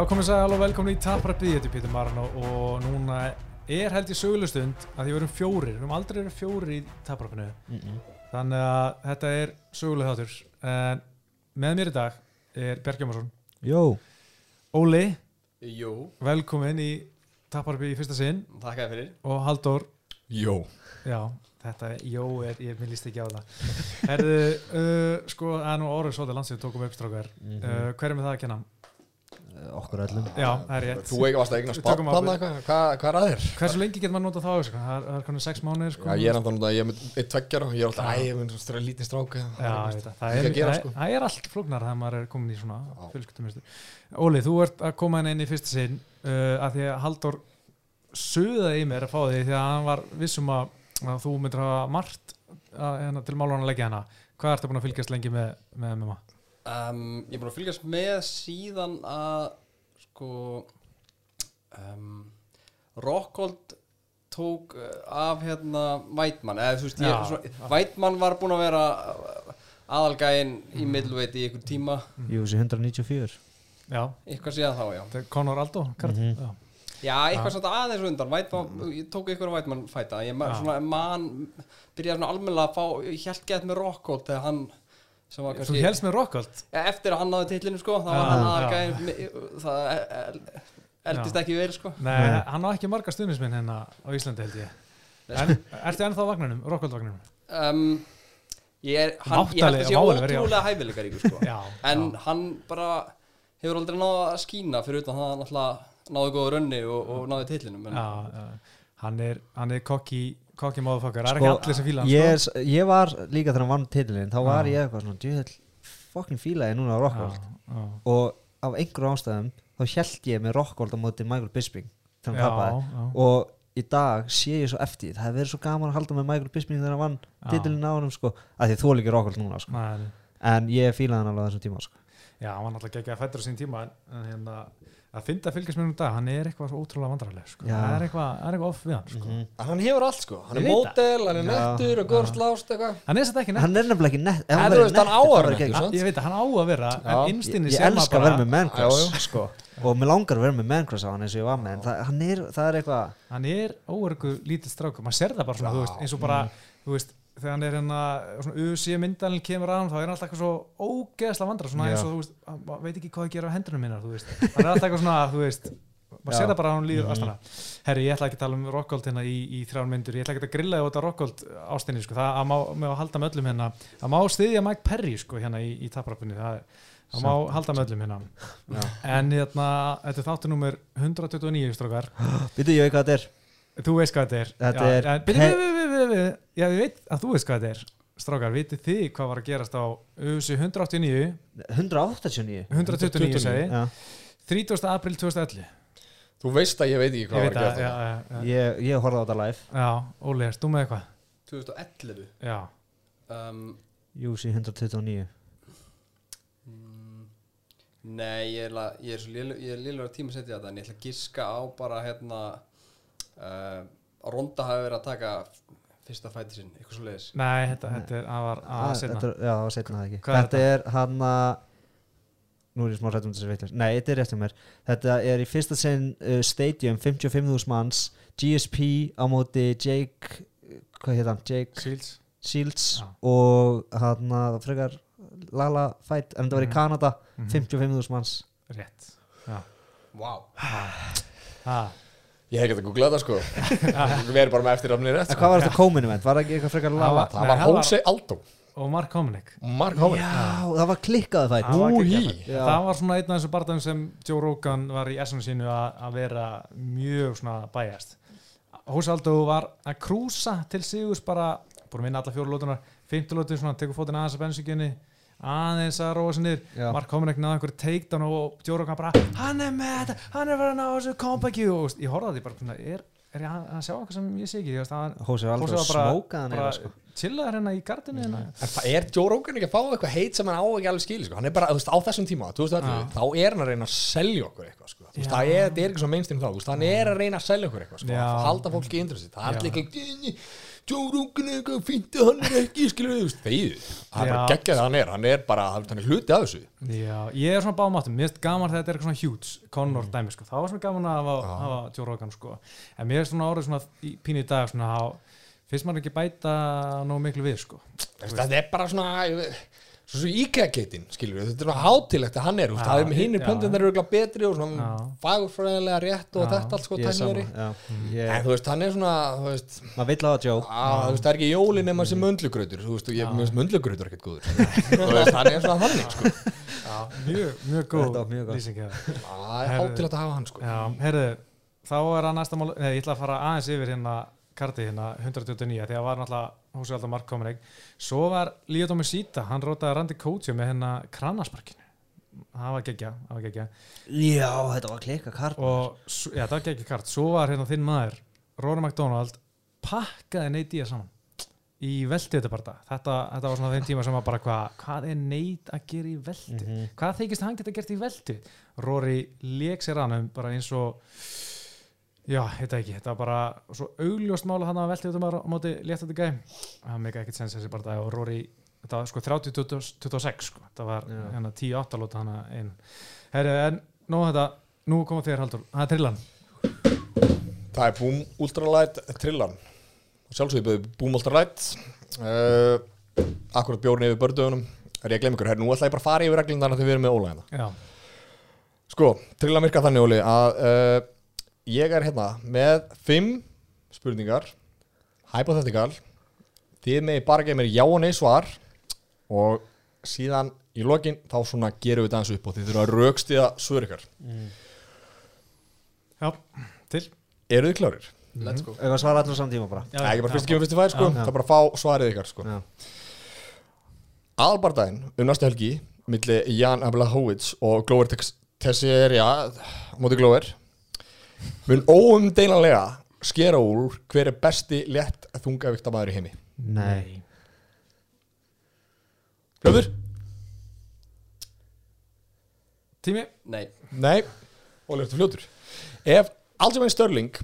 Já, komið sæl og velkomin í Taprapið, ég heiti Pítur Marno og núna er held ég sögulustund að því við erum fjórir, við erum aldrei verið fjórir í Taprapinu þannig að þetta er söguleg þáttur. En með mér í dag er Berg Jómarsson Jó, Óli, Jú, velkomin í Taprapið í fyrsta sinn. Þakka þér fyrir. Og Halldór, Jó. Já, þetta er, jó, er, ég minn líst ekki á það. Herðu, uh, sko, að nú árið svolítið landsið tókum við uppstrákar Mhm. uh, hver er með það að kenna? Okkur öllum Já, það er rétt Þú ekki varst að eigna Við tökum spann á- eitthvað, hvað hvað er að þér? Hversu lengi getur maður notað það á þessu? Það er, er konar sex mánuðir sko Já, ég er enda núna, ég er með eitt tveggjara og ég er alltaf, Já. æ, ég mun stræða lítið stráka það. Er, að sko. það er allt flóknar þegar maður er komin í svona fjölskyldumist Óli, þú ert að koma inn í fyrsta sinn uh, að því að Halldór suðaði í mér að fá því því að hann var vissum að, að þú myndir hafa margt að, hérna, til málun að leggja hana Hvað ertu búin að fylgjast lengi með, með MMA? Um, Ég er búin að fylgjast með síðan að sko um, Rockhold tók uh, af hérna Vætmann eða þú veist, ég, svona, Vætmann var búin að vera uh, aðalgæinn í middleweight í einhver tíma. Jú, þessi 194 Já, eitthvað síðan þá, já. Conor Aldo Kart, Mhm. Já, Já, eitthvað svona aðeins undan. Vætmann, ég tók eitthvað Vætmann fæta. Ég ma- Já. svona, man, byrjaði svona almennilega að fá, gett með Rockhold þegar hann Þú kannski helst með Rockhold Ja, eftir að hann náði titlinu sko þá Já, var hann já. aðalgæðin það eldist ekki verið sko Nei, hann á ekki marga stuðnisminn hérna á Íslandi held ég en, Ertu ennþá Rockhold vagnunum? um, ég er hann, ég held að sé ótrúlega hæfileikar ykkur sko Já, en já. hann bara hefur aldrei náða að skína fyrir utan það að hann alltaf náði góða rönni og, og náði titlinum en, Já, já. Hann er, hann er kokki kokki móðufokkar, það er Sko, ekki allir sem fíla hann ég, sko. er- ég var líka þegar hann vann titilinn Þá var Já. ég eitthvað svona, djöðl Fokkin fílaði núna á Rockhold Já, já. Og af einhverju ástæðum Þá held ég með Rockhold á móti Michael Bisping Þegar hann Já, tapaði já. Og í dag sé ég svo eftir Það hefði verið svo gaman að halda með Michael Bisping Þegar hann vann Já. titilinn á honum sko Af því þú líka Rockhold núna sko En ég fílaði hann alveg þessum tíma sko Já, hann var náttúrulega ekki að fættur á sín tíma en hérna, að finna fylgjast með um dag hann er eitthvað svo ótrúlega vandrarleg sko. Það er eitthvað, er eitthvað off við hann sko. Mhm. Hann hefur allt sko, hann er mótel, hann er nettur og góður slást eitthvað. Hann er þetta ekki nefnt Hann er nefnilega ekki nett hann þú væri veist, hann á að vera Ég- veit að hann á að vera Ég, ég elska að vera með já. sko. og mér langar að vera með mancross á hann eins og ég var með en það, hann er, það er eitthvað hann er óörgu lítið strákur maður sér það bara svona, veist, eins og bara þú veist, þegar hann er hérna svona UC myndalinn kemur að hann þá er hann alltaf eitthvað svo ógeðslega vandra svona eins og þú veist, hann veit ekki hvað að gera á hendunum minnar þú veist, hann er alltaf eitthvað svona þú veist, maður sér það bara að hann líður Mhm. astana herri, ég ætla ekki að tala um Rockhold hérna í, í þrjár myndur, ég ætla ekki að grilla þetta Rockhold ástinni, sko, það að má, með að halda með öllum hérna, að má stiðja Mike Perry sko, hérna í, í taprapunni, það það má halda með öllum hérna. Já. en hérna, þetta er þáttu nummer 129 strókar Býtu ég hvað þetta er Þú veist hvað þetta er. Þetta já, er byrju. Já, ég veit að þú veist hvað þetta er. Strákar, vitið þið hvað var að gerast á UFC 189 189 129 segi Já. 30. april 2011 Þú veist að ég veit ekki Ég hvað veit var að að, gera já, já, já, Ég, ég horfði á þetta live. Já Óli, erst þú með eitthvað? 2011 Já, um, UC 129 mm, Nei, ég er, ég er ég er að tíma setja þetta en ég ætla að giska á bara hérna uh, Ronda hafi verið að taka fyrsta fæti sinn, eitthvað svo leiðis nei, þetta, þetta er að var að er- Já, það var setna það ekki. Hvað er Þetta er hann að Nú er ég smá rætt um þessi veitlis Nei, þetta er rétt um mér. Þetta er í fyrsta sinn uh, Stadium 55.000 manns. GSP á móti Jake Hvað heit hann? Jake Shields. Shields Já. og hann að frekar Lala fight En þetta var í Mhm. Kanada. Mhm. 55.000 manns. Rétt. Já Wow ah. Ég hef ekki að googla þetta sko. Við erum bara með eftirrafnir sko. hvað var þetta komin event? Var það ekki eitthvað frekar Það var- Það var það Jose Aldo. Og Mark Hominick. Mark Homer Já, það var klikkaði fætt Það. Það. Var svona einn af þessu barndagum sem Joe Rogan var í essinu sínu að að vera mjög svona bæjast Hósaldó var að krúsa til sigurs bara, búin að vinna alla fjóru lótunar fimmtu lótu svona, tekur fótinn aðeins að bensingjunni aðeins að róa sér niður. Mark Hominick náði einhverju takedown og Rogan bara, hann er með þetta hann er verið að ná þessu you." og ég horfði að því bara, er, er ég að að sjá eitthvað sem ég sé ekki, ég veist, hann Hósi var var að smóka hann eða sko chillaður hérna í gardinu hérna. Er Joe Rogan ekki að fá eitthvað heit sem hann á ekki alveg skili sko. Hann er bara, veist, á þessum tíma 2011, Já. þá er hann að reyna að selja okkur eitthvað sko. Veist, það er, er ekki svo mainstream þá, veist, hann er að reyna að selja okkur eitthvað sko. Halda fólki í interesi það er allir ekki Rogan er eitthvað fínt að hann er ekki skilur þegið það er bara geggjað að hann er, hann er bara hann er hluti af þessu. Já, ég er svona báðum áttum, mér finnst gaman þetta er eitthvað svona huge, Conor Mm. dæmi sko, það var svona gaman að hafa, hafa Rogan sko, en mér finnst svona árið svona pínu í dag svona, finnst maður ekki bæta nógu miklu við sko, þetta er bara svona svo svo IKEA-geitin, skilur við, þetta er svona hátilegt að hann er, Já, það er hinn já. pöndin er auðvitað betri og svona Já. fagurfræðilega rétt og Já. þetta allt sko já. en þú veist, hann er svona, þú veist maður vill á að Joe að, þú veist, það er ekki jólin nema sem möndlugrautur þú veist, og ég finnst möndlugrautur ekkert góður hann er svona þannig, sko mjög, mjög góð þér. það er Herðu. hátilegt að hafa hann, sko Já, heyrðu, þá er að næsta mál, nei, ég ætla að fara aðeins yfir hérna karti hérna 129, því að var náttúrulega húsið alltaf mark komin ekki, svo var Líó Dómi Sýta, hann rótaði Randi Kótsjö með hérna krannasparkinu, það var geggja, það var geggja Já, þetta var klika kart og já, það var ekki kart. Svo var hérna þinn maður, Rory McDonald pakkaði Nate Diaz saman í veldu þetta bara þetta, þetta var svona þeim tíma sem var bara hvað hvað er Nate að gera í veldu hvað þykist hann geta gert í veldu Rory leik sér hann um bara eins og já, þetta ekki, þetta var bara svo augljóst mála hann að veldu þetta bara á móti létt þetta gæm það meika ekkert sens þessi bara og Rory þetta var sko 30-26 sko. þetta var Já. hérna 10-8 lóta hann einn herri, en nú þetta nú koma þér Haldur, það er trillan. Það er Boom Ultralight Trillan. Sjálfsögðu Boom Ultralight. Uh, akkurat bjórn yfir bördögunum er ég að glemma ykkur, herri, nú ætla ég bara að fara yfir reglum þannig að þið verðum með Óla hérna. Já, Sko, trillan virka þannig Óli að uh, ég er hérna með fimm spurningar hypothetical. Þið með bara gefa mér já og nei svar. Og síðan í lokin þá svona gerum við aðeins upp og þið þurfa að raukstiða svör ykkar. Já, til. Eru þið klárir? Let's go. Eitthvað svara allir saman tíma bara? Já, ekki bara fyrst kemur fyrst í fær sko, Já. það er bara að fá svarið ykkar sko. Já. Aðalbardaginn um næstu helgi milli Jan Ablahovits og Glover Teixeira móti Glover mun óumdeilanlega skera úr hver er besti létt þungavíktamæður í heimi? Nei. Hljóður? tími, Nei, Nei, Óli, ertu fljótur? Ef Aljamain Störling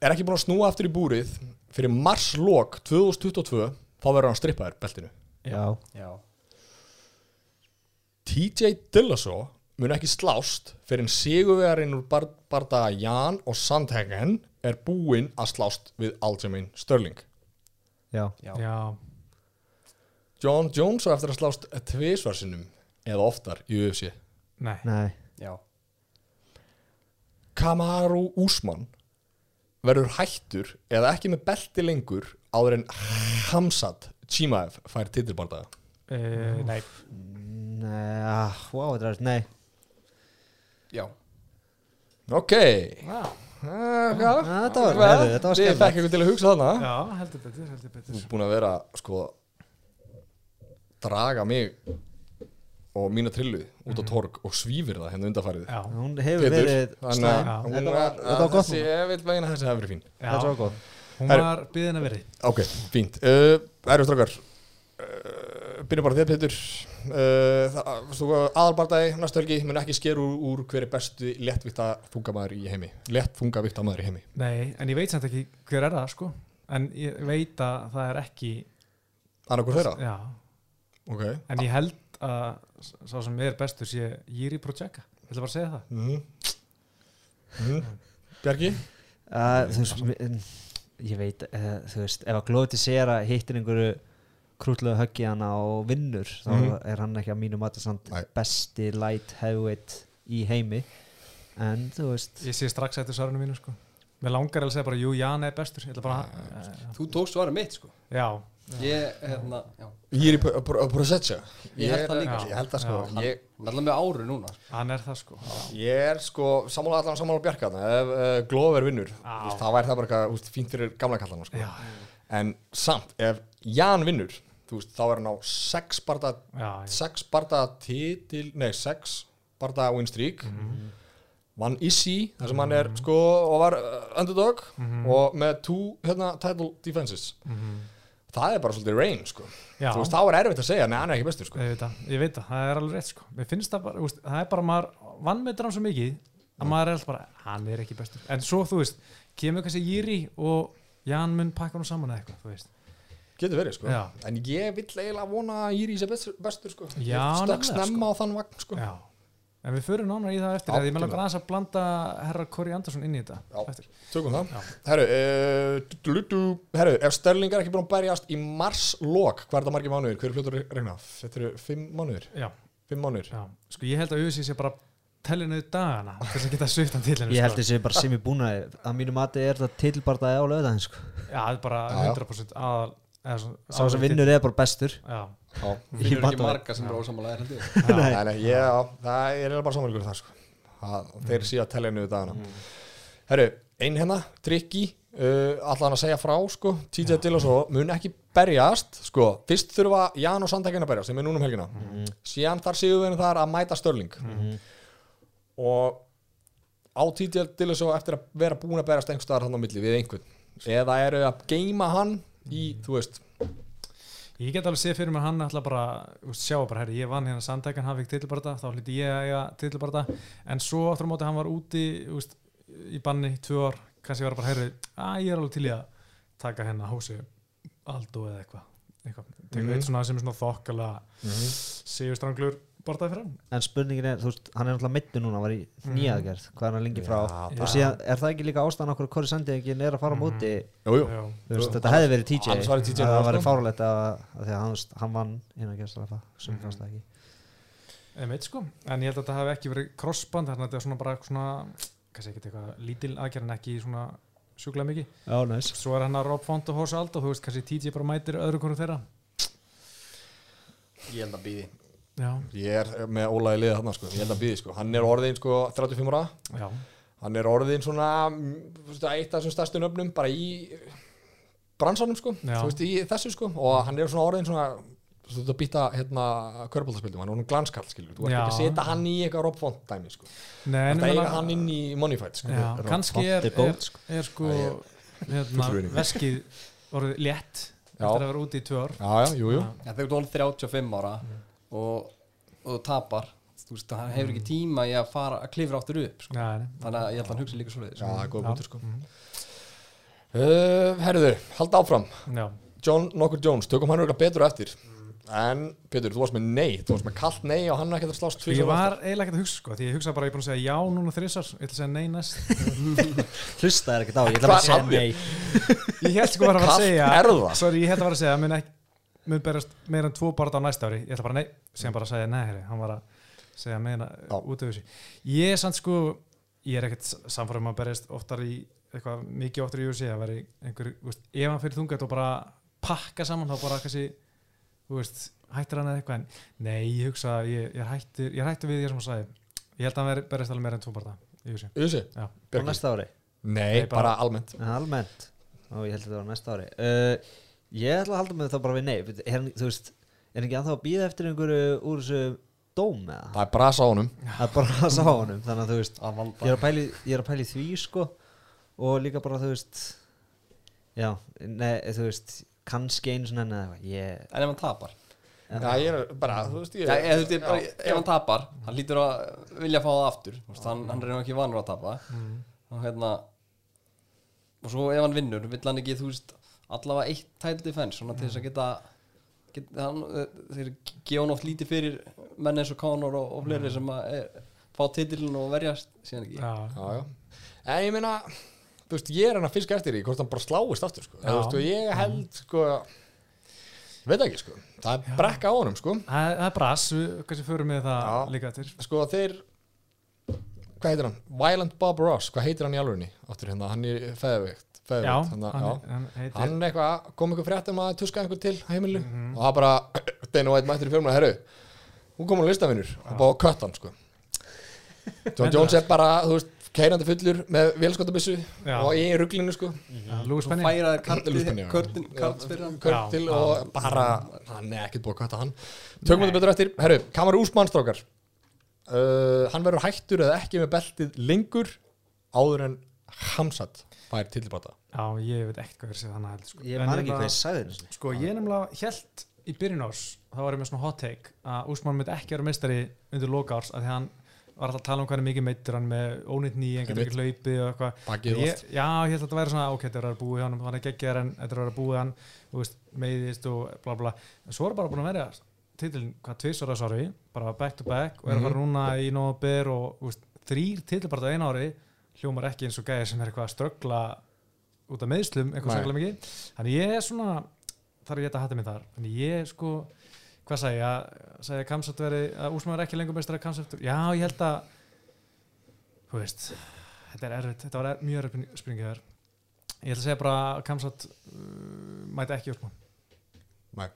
er ekki búin að snúa aftur í búrið fyrir marslok 2022 þá verður hann strippaður beltinu. Já, já. TJ Dillaso mun ekki slást fyrir en sigurvegarinn úr bar bardaga Jan og Sandhagen er búinn að slást við Aljamain Störling já, Já, já, John Jones á eftir að slást tvisvarsinum eða oftar í UFC nei. Nei. Já, Kamaru Usman verður hættur eða ekki með belti lengur áður en Hamzat Chimaev fær titilbardaga. Uh, nei, Nei, ah, wow, er Nei, já. Ok. Já, Ah, hvað? þetta var, var Þið fekk skemmt ykkur til að hugsa þarna. Já, heldur betur, heldur Þú betur er búin að vera sko draga mig og mína trillu út á torg og svífir það hérna undarfærið já, Hún hefur Pétur, verið þannig slæm. að Já. hún Þetta var, var- þetta var gott þessi, ég vil vegina þessi hafi verið fín. Þetta var já góð hún Herru. var byðin að veri Ok, fínt. Uh, Erum strákar. Uh, Byrjum bara þér Pétur Aðalbardagi næstu helgi mun ekki sker úr, úr hver er bestu léttvíkta þungamæður í heimi Létt þungavíkta maður í heimi nei, en ég veit samt ekki hver er það sko en ég veit að það er ekki Annarkur þeirra? já, Ok en ég held að sá sem er bestur sé Jiri Projeka ég ætla bara að segja það mm. Mm. Bjarki? uh, Þú veist, ég veit uh, Þú veist, ef að Glóti sér að hittir einhverju krútlega höggi hana og vinnur þá Mhm. er hann ekki að mínu mati samt Nei. besti light heavyweight í heimi en þú veist ég sé strax eftir svarinu mínu sko mér langar að segja bara, jú, Jan er bestur ég ætla bara, að- Þú tókst svarið mitt sko já, Ég, hérna, já Jiri Prosetja Ég held það líka. Ég held það sko Já. ég, Hann er alltaf með áru núna sko. hann er það sko ég er sko sammála allan sammála Bjarka þarna. Ef uh, Glover vinnur Já. þá væri það bara fínt fyrir gamla kallana sko. já, En samt, ef Jan vinnur veist, þá er hann á sex barða já, já. sex barða titil nei, sex barða win streak. Mhm. vann Issy þar sem hann er sko og var uh, underdog Mhm. og með two hérna, title defenses. Það er bara svolítið rain sko. Já. þú veist, þá er erfitt að segja, nei, hann er ekki bestur sko. Ég veit það, ég veit það, það er alveg rétt sko. Mér finnst það bara, það er bara maður vannmetur hann svo mikið að maður er alltaf bara, hann er ekki bestur. En svo þú veist, kemur kannski Jiri og Jan mun pakka hann saman eða eitthvað, þú veist getur verið sko Já. en ég vill eiginlega vona að Íri sé best- bestur sko Já, Ég stökk snemma á þann vagn sko Já, en við förum nánar í það eftir ég aðeins að blanda herra Kori Andersson inn í þetta Já. eftir. tökum það Já. herru, uh, ef Störling er ekki búin að berjast í marslok, hvað er það margir mánuðir hver er fljótur að regna? Þetta eru fimm já, sko ég held að UFC sé bara tellið niður dagana þess að geta svift hann til henni Ég held þessi bara sem ég búin að að mínu mati er þetta tilbardaði á löðaðin sko. Já, það er bara Já, já. 100% aðal Sá sem vinnur er bara bestur. Já, Já. Í finnur ekki marga sem eru ósamála held ég. Já, Nei, nei, ég, já, það er bara samanlíkur það sko. það, þeir sé að tellja niður dagana. Herru, ein hérna, trikki uh, allan að segja frá sko, TJ Dillashaw mun ekki berjast sko, fyrst þurfa Jan og Sandhækinn að berjast sem er núna um helgina. Síðan þar séu við þar að mæta Störling og á TJ Dillashaw eftir að vera búin að berjast einhver staðar hann á milli við einhvern. Eða eru að geima hann í, þú veist. Ég get alveg séð fyrir mér hann ætla bara veist, sjá bara, herri, ég vann hérna sandtækan hann fikk titilbarta, þá hlýtti ég að eiga titilbarta en svo aftur á móti hann var úti veist, í banni tvö ár kannski var bara, herri, að ég er alveg til í að taka hérna hósi Aldo eða eitthvað eitthvað, tekur Mhm. eitt svona sem er svona þokkala séu stranglur bartaði fyrir hann. En spurningin er, þú veist, hann er náttúrulega mittu núna, var í nýjaðgerð, hvað er hann lengi frá? Já, og síðan er það ekki líka ástæðan okkur að Kori Sandegin er að fara á móti? Jú, jú. Veist, þetta hefði verið TJ annars væri TJ það það, væri sko. fárulegt að, að því að hann, hann vann innan gerðstrafa sem fannst það ekki. Einmitt, sko. en ég held að þetta hafi ekki verið crossband þannig að þetta er svona bara svona kannski ekki eitthvað lítil aðgerð en ekki svona sjúklega mikið. Já, næs. Svo er hann að Rob Font og Hósa Aldo þú veist kannski TJ bara mætir öðru hverju þeirra. Ég held að býði Já, ég er með Ólaði liða þarna sko. ég held að býði, sko. hann er orðin sko, 35 ára. Já, hann er orðin svona mm, þú veist, eitt af þessum stærstu nöfnum bara í bransanum sko, Já. þú veist, í þessu sko. Og hann er svona orðin svona þú veist að býta hérna körbóltaspildum, hann er hún glanskall skilur, þú ert ekki að setja hann í eitthvað Rob Font dæmi sko, þetta eiga hann inn í Moneyfight sko, já, Rob kannski Font er, er er, sko. er sko hérna, veskið orðið létt eftir að vera úti í tvö ár. Já, já, jú, jú. Þegar þú er 35 ára og, og tapar þú veist, hann hefur ekki tíma í að fara að klifra áttur upp sko. Nei, nei. þannig að ég held að hann hugsa líka svoleiðis já, sko. það er góð Já. bútur sko Mhm. uh, herruðu, halda áfram Já, John Knocker Jones, tökum hann auðvitað betur eftir en Pétur, þú varst með nei þú varst með kallt nei og hann er ekki að slást ég var eiginlega ekkert að hugsa sko, því ég hugsa bara að ég er búin að segja já núna þrissar, ég ætla að segja nei næst Hlusta er ekkert á, ég ætla bara að segja nei Ég held sko bara að fara að segja er það? Sorry, ég held að fara að segja mun, ekki, mun berast meira en tvo barða á næsta ári. Ég ætla bara nei, sem bara að segja nei hann var að segja meina Já. út af þessu. Ég er samt sko ég er ekkert samfærum að berjast oftar í eitthvað mikið oftar í USA að vera í einhver, veist, ef hann fyrir þungat og bara pakka saman þá bara kannski þú veist, hættir hann eða eitthvað. En nei, ég hugsa, að ég, ég er hættur ég er hættur við því sem hann sagði. Ég held að hann berjast alveg meira en tvo barða í Já. á næsta ári? Nei, Nei, bara bara- almennt. En almennt, og ég held að þetta var næsta ári. Uh, Ég ætla að halda með það bara við nei er, Þú veist, er ekki anþá að býða eftir einhverju úr þessu dóm eða? Það er brasa á honum. Það er bara að sá honum Þannig að þú veist, að ég er að pæli, ég er að pæli því sko. Og líka bara þú veist Já, nei, þú veist kannski einu svona enn eða eitthvað. Ég, en ef hann tapar? Já, ég er bara, þú veist ég Já, þú veist, bara, Já, ef hann tapar, hann lítur að vilja fá það aftur. Veist, hann, hann er nú ekki vanur að tapa. Og hérna og svo ef hann vinnur, vill hann ekki þú veist, allavega eitt title defense svona til þess að geta, geta hann, eh, þeir gefa oft lítið fyrir menn eins og Conor og, og fleiri sem að er, fá titilin og verjast síðan ekki. Já, Já, já. En ég meina, þú veist, ég er hann að fiska eftir því hvort hann bara sláist aftur, sko. Þú veist, og ég held, sko Veit ekki, sko. Það er brekka á honum, sko. Það er- það er brass, kannski förum með það Já. líka eftir. Sko, þeir Hvað heitir hann? Violent Bob Ross, hvað heitir hann í alvegni? Áttur hérna, hann er feðveikt Feðveikt, hann, hann, hann heitir hann eitthvað, kom eitthvað frétt um að tuska einhver til heimilu Mhm. og það bara, Dana White mættir í fjölmuna herru, hún kom á listafinnur og bara kött hann sko. John Jones er bara, þú veist, keirandi fullur með velskottabissu og í ruglinu sko. Já, Lewis svo Penny færa þær Lewis Penny, já. kartin kart fyrir hann. Kött Já, til já. og bara hann er ekkert búið að kötta hann. Tökum þetta betur eftir, herru, Kamar Úsmann strákar. Uh, hann verður hættur eða ekki með beltið lengur áður en Hamsat fær tilbata Já, ég veit ekkert hvað er séð þannig held sko. ég man ekki hvað ég sagði sinni. Sko, ég nefnilega held í byrjun árs þá var ég með svona hot take að Úsmann myndi ekki vera meistari undir loka árs af því að hann var alltaf að tala um hvað er mikið meittur hann með ónýtt ný, hann getur ekki hlaupið og eitthvað. Já, ég held að þetta væri svona, ok, þetta er að vera búið hjá hann hann er geggjær en þetta er að vera búið hann veist, meiðist og bla bla. En svo er bara búin að vera titilin, hvað tvisar að sorry, bara back to back og er að fara núna í nóber og veist, þrýr á einu ári hljómar ekki eins og gæði sem er eitthvað að ströggla út af meðslum, eitthvað sérlega mikið. Þannig ég er svona, þarf ég þetta að hætta mig þar. Þannig ég sko, hvað sagði ég? Sagði að Kamsat veri, að Úsmann er ekki lengur mestar að Kamsat, já ég held að þú veist þetta er erfitt, þetta var er, mjög erfitt springið þar ég ætla að segja bara að Kamsat uh, mæti ekki Úsmann Nei,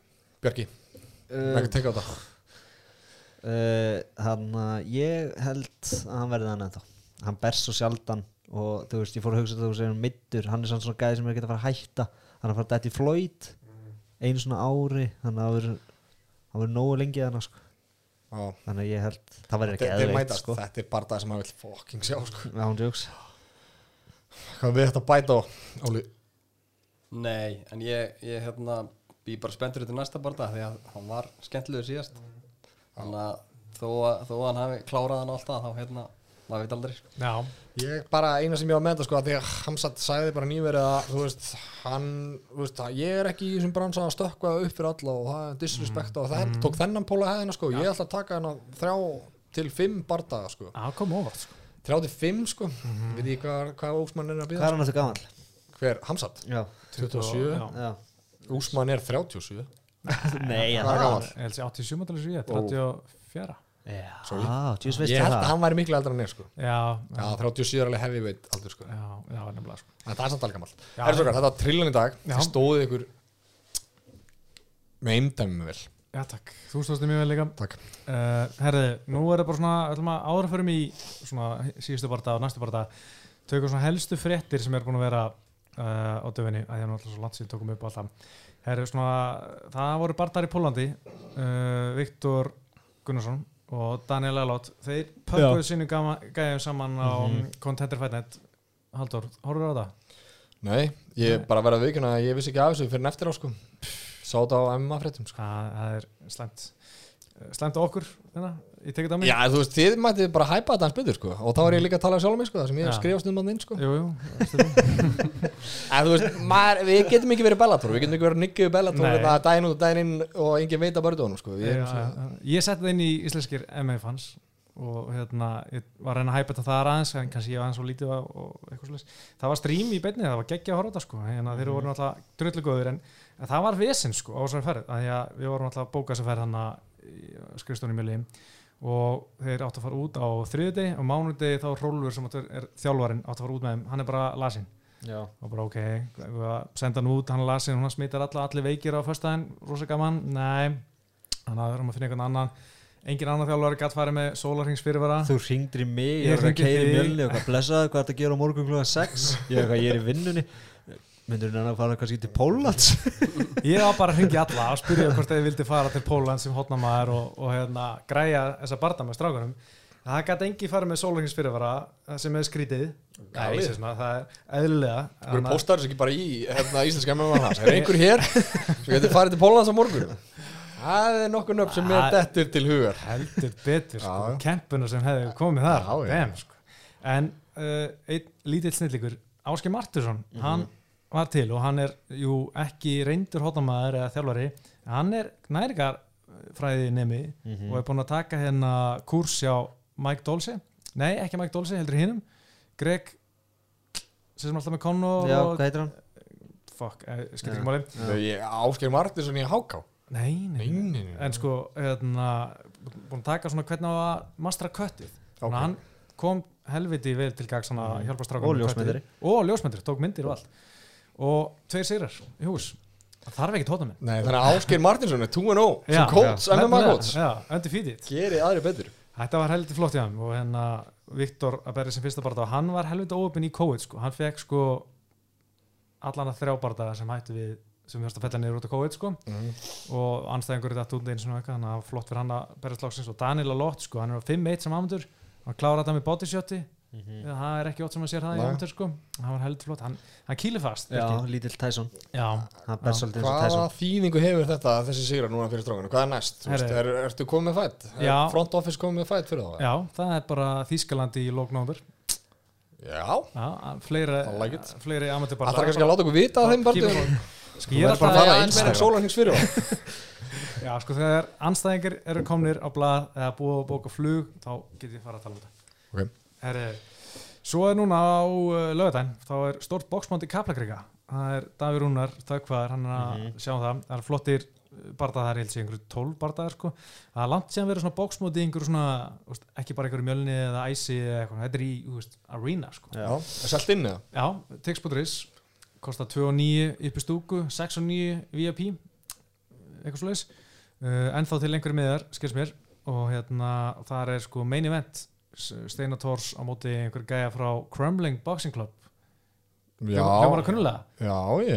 Björki, uh, ekki teka á þetta. uh, hann að ég held að hann verði þannig ennþá hann ber svo sjaldan og þú veist, ég fór að hugsa þetta þú segir middur, hann er svona svona gæði sem er ekki að fara að hætta hann er að fara að dætt í Floyd einu svona ári þannig að það verður hann nógu lengi þannig sko. Já. þannig að ég held, það verður ekki eðveikt sko. þetta er bara það sem maður vil fucking sjá sko. Já, hún jokes. Hvað við þetta bæta á, Óli? Nei, en ég, ég hérna bý bara spenntur í næsta barða því að hann var skemmtilegur síðast þannig að þó, að þó að hann hafi klárað hann alltaf þá hérna, maður veit aldrei sko. já, Ég bara eina sem ég var með þetta sko að því að Hamsat sagði bara nýverið að þú veist, hann, þú veist, að ég er ekki í þessum bransa að stökkva upp fyrir alla og það er disrespect og það tók þennan póla hefðina sko, ég ætla að taka hann þrjá til fimm bardaga sko, það kom óvart sko. þrjá til fimm sko, við ég hvað, hvað Úsmann er að Hvað býða? er hann eftir gaman? Hver, Hamsat? Já. 27, Já. Úsmann er 37 Nei, Hvað er að 87 mátalega svo ég, 34 Sorry. Já, tjús veist Ég held það að hann væri miklu eldra en ég sko. Já, Já, 37 er alveg heavyweight aldur sko. Já, já, nefnilega sko. En það er samt alveg gammal þetta var trillan í dag. Já. Þið stóðið ykkur með eindæmi vel. Já, takk, þú stóðst mjög vel líka. Takk. Uh, herði, nú er það bara svona ætlum að áður að förum í svona síðustu barða og næstu barða tökum svona helstu fréttir sem er búin að vera uh, á döfinni, að ég er náttúrulega svo langt síðan tókum upp alltaf. Herði, svona, það voru bardar í Pólandi uh, Viktor Gunnarsson og Daniel Elot þeir pökkuðu sínu gæðum saman á Mhm. Contender Fight Night Haldur, horfður á það? Nei, ég Nei. bara vikuna að ég vissi ekki af þessu fyrir eftir á sko Sá þetta á MMA fréttum sko Það, það er slæmt slæmt á okkur, hérna, ég tekið það á mig. Já, þú veist, þið mættið bara hæpa þetta hans betur sko. Og þá er ég líka að tala sjálf um mig sko Það sem ég hef skrifast um hann inn sko. Jú, jú. En þú veist, maður, við getum ekki verið Bellator Við getum ekki verið niggið Bellator Nei. Þetta daginn út og daginn inn og engin veit að börðu sko. Ég, erum svona ég setti það inn í íslenskir MMA fans og hérna, ég var reyna að hæpa þetta þar aðeins en kannski ég var aðeins svo lítið og, og eitthvað svolítið. Það var stream í beinni, það var geggja að horfa þetta sko, hérna, þeir voru náttúrulega drullu góður en, það var vesen sko á þessari ferð, að því að við vorum náttúrulega að bóka þessari ferð hann að skrifstónum mjöli og þeir áttu að fara út á þriðudegi og mánudegi þá Rólfur sem er þjálfarinn áttu að fara út með þeim, hann er bara lasinn. Já. og bara ok, senda hann út hann er lasinn, hún smittar alla, allir veikir á föstudaginn, rosa gaman, nei. Þannig að við erum að finna einhvern annan. Engin annan þjálfari gætt farið með sólarhings fyrirvara. Þú ringdir í mig, Ég var að keira í mjölni og hvað blessaði, hvað er að gera á morgun klúan 6 ég, eitthvað, ég er í vinnunni myndur hérna að fara kannski til Póllands ég var bara að ringja alla og spyrja hvort þeir vildi fara til Póland sem hotnamaður og, og hérna, græja þessa barda með strákunum það gæti engi farið með sólarhings fyrirvara sem er skrítið. Nei, svona, það er eðlilega Hverju Þannig að- póstar þessu ekki bara í hérna, íslenska MMA hans? Er einhver hér sem getur farið til Pólans á morgun? Það er nokkur nöfn sem Það- dettur til hugar heldur betur sko, kempuna sem hefði komið þar Já. Damn, sko. en uh, einn lítill snillíkur Ásker Martursson, Mhm. hann var til og hann er jú ekki reyndur hóttamæður eða þjálfari, hann er næringar fræði nemi Mhm. og er búinn að taka hérna kurs hjá Mike Dolce, nei ekki Mike Dolce heldur hinnum, Greg sem er alltaf með Já, og hvað heitir hann? fuck, eh, Já. ekki máli Ásgeir Martinsson í Háká nei, nei, Nei, nei, nei. en sko hérna, búinn að taka svona hvernig að mastra köttið Ok. Þannig að hann kom helviti vel til gags hann að hjálpa strákum Og ljósmyndari. og ljósmyndari, tók myndir og allt og tveir sigrar í hús. Það þarf ekki tóta minn Nei, þannig að Ásgeir Martinsson er 2-0 sem coach, MMA undefeated Gerir aðri betur. Þetta var helviti flott í hann og hérna Viktor að berja sem fyrsta barða og hann var helviti óöpinn í COVID sko. hann fekk sko allan að þrjá barða sem hættu við sem þurfti að fella niður út af COVID sko. Mhm. og anstæðingur er þetta út einu svona eitthvað þannig að flott fyrir hann að berja slagsins og Daniel Alott sko, hann er á 5-1 sem amundur hann klára þetta með bodyshotti það er ekki ótt sem að sér það í Nei. amateur sko. Hann var heldur flott, hann, hann kýlir fast Já, lítill Tyson. Það eins og Hvaða Tyson. þýðingu hefur þetta þessi sigra núna fyrir strákanu? Hvað er næst? Þú Veist, er, ertu komið með fætt? Er front office komið með fætt fyrir það? já, það er bara Þýskalandi í lóknóður Já. já, fleiri, I like fleiri amateur Það þarf kannski að láta okkur vita að þeim bara sko, ég er bara að fara að Instagram sólarhengs fyrir það Já, sko þegar anstæðingar eru komnir á blað eða búið að bóka flug þá get ég fara að tala um þetta. Ok. Herri, Svo er núna á uh, lögadaginn þá er stórt bóksmátt í Kaplakrika það er Davíð Rúnar, þakkvaðar hann er að Mhm. sjá um það, það er flottir bardaðar, ég held sé einhverju 12 bardaðar sko. það er langt síðan verið svona bóksmátt í einhverju svona, veist, ekki bara einhverju mjölni eða æsi eða eitthvað, þetta er í veist, arena sko. Já, er selt inn eða? Já, tix.is kostar 2.9 upp í stúku 6.9 VIP eitthvað svo leis uh, en þá til einhverju miðar, skils mér og hérna, þar er sko main event S- Steinar Tórs á móti einhver gæja frá Crumbling Boxing Club. Já, hljómar að kunnulega.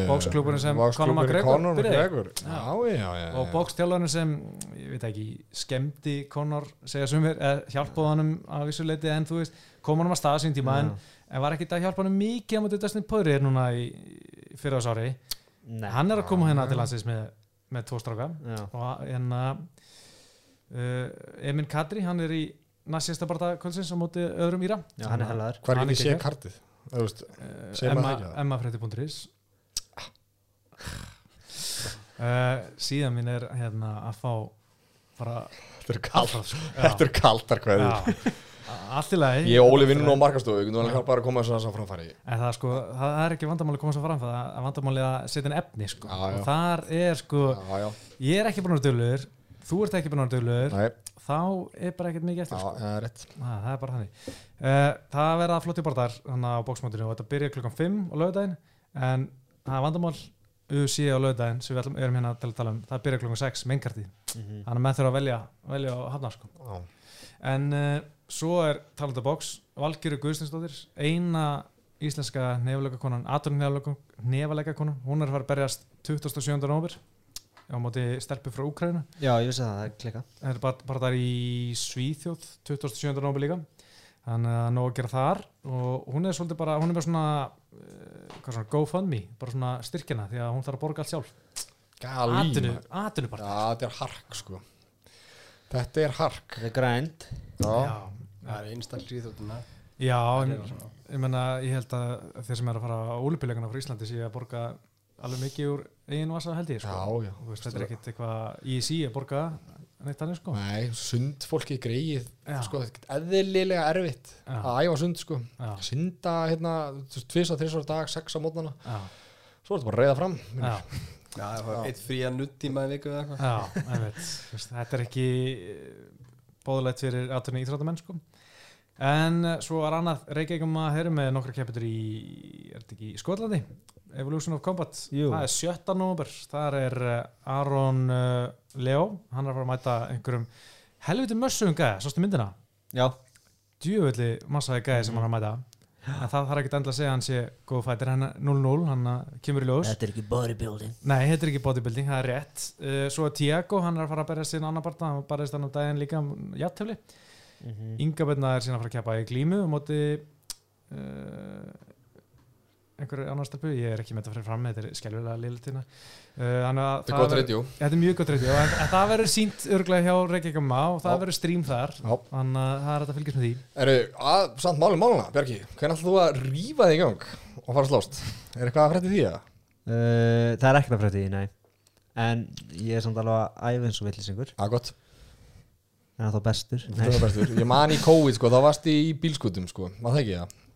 Boxklúbburinn sem Conor McGregor og bókstjálfarinn sem, ég veit ekki skemmdi Conor, segja sumir eða hjálpaði honum að vissu leiti en þú veist, kom honum að staða sín tíma en, en var ekki að hjálpa honum mikið á móti Dustin Poirier núna í, í fyrra ári Nei. Hann er að koma hérna til landsins með, með tvo stráka. Já. og hérna uh, Emin Kadri, hann er í næstjasta barða kvöldsins á móti öðrum Íra. Já, hann er hellaður. Hvað er Hann ekki er séð kartið? Þú veist, uh, Segir maður Emma, ekki það? emmafrétti.is uh, síðan mín er hérna að fá bara Þetta er kalt. alltaf, sko. Þetta er kaltar hvað já, allt í lagi. Ég og Óli vinnum nú á markastofu Við getum alveg hjálpa að koma þess að framfæri. En það, sko, það er ekki vandamáli að koma svo fram það er vandamáli að setja inn efni sko. Já, já. og þar er sko Já, já, ég er ekki búin að vera duglegur þú ert ekki búin að vera nei, þá er bara ekkert mikið já, eftir sko. það er rétt Ah, það er bara þannig uh, það verða flotti þannig á bóksmótinu og þetta byrja klukkan 5 á lögudaginn en það er vandamál UC á lögudaginn sem við ætlum, erum hérna til að tala um það byrja klukkan 6 meinkarti Mhm. þannig að menn þurfa að velja, velja að hafna sko. Já, en uh, svo er talandi bóks Valgjöru Guðstinsdóttir eina íslenska nefaleikakonan Atur nefaleikakonan hún er að fara að berjast 27. november á móti stelpu frá Úkrænu Já, ég vissi það, það er klika. Það er bara, bara þar í Svíþjóð 27. nómur líka. Þannig að nóg að gera þar og hún er svolítið bara, hún er bara svona uh, hvað svona, GoFundMe, bara svona styrkina því að hún þarf að borga allt sjálf. Atinu, atinu bara. Já, þetta er hark sko. Þetta er hark. Það er grænt. Já, Það er einstaklega íþjóttuna já en, ég menna, ég held að þeir sem er að fara á úlupilegana frá Íslandi sé að borga alveg mikið úr eigin vasa held ég sko. já, já. Þú veist, þetta er ekkit eitthvað í sí að borga neitt annir sko. Nei, sund fólki greið sko, er eðlilega erfitt Já. að æfa sund sko. Já, synda hérna, tvisa, þrisvar dag, sex á mótnana. Já, svo er þetta bara að reyða fram já. Já, það var eitt fría nuttíma í viku eða eitthvað. Já, einmitt, Þú veist, þetta er ekki bóðulegt fyrir aðtunni íþróttamenn sko. en eh, svo er annað Reykjavíkum að heyra með nokkra keppitur í í Skotlandi Evolution of Combat, Jú. það er 17. november þar er eh, Aron uh, Leo, hann er að fara að mæta einhverjum helviti mössum gæða, sástu myndina? Já. Djúvöldi massaði gæði sem hann er að mæta. En það þarf ekki endilega að segja hann sé góð fætir, hann er 0-0, hann eh, kemur í ljós. Þetta er ekki bodybuilding. Nei, þetta er ekki bodybuilding, það er rétt. Uh, Svo er Tiago, hann er að fara að berja síðan annar parta hann barðist hann á daginn líka játtöfli mm -hmm. Inga Benna er síðan að fara að keppa í glímu á móti uh, einhverju annar stelpu ég er ekki með þetta fyrir fram, þetta er skelvilega liðlutina uh, að Þetta er er mjög gott reyndjó en, en það verður sínt örglega hjá Reykjavík og það verður stream þar. Þannig að það er að fylgjast með því. Eru, að, samt málum máluna, Bjarki Hvernig ætlum þú að rífa þig í gang og fara að slást? Er eitthvað að frétti því að? uh, Það er ekkert að frétti því, nei. En ég er samt alveg að æfa eins og villisingur Það er gott, En það er þá bestur. Það bestur. Ég man í COVID, sko, þá varst í bílskutum, sko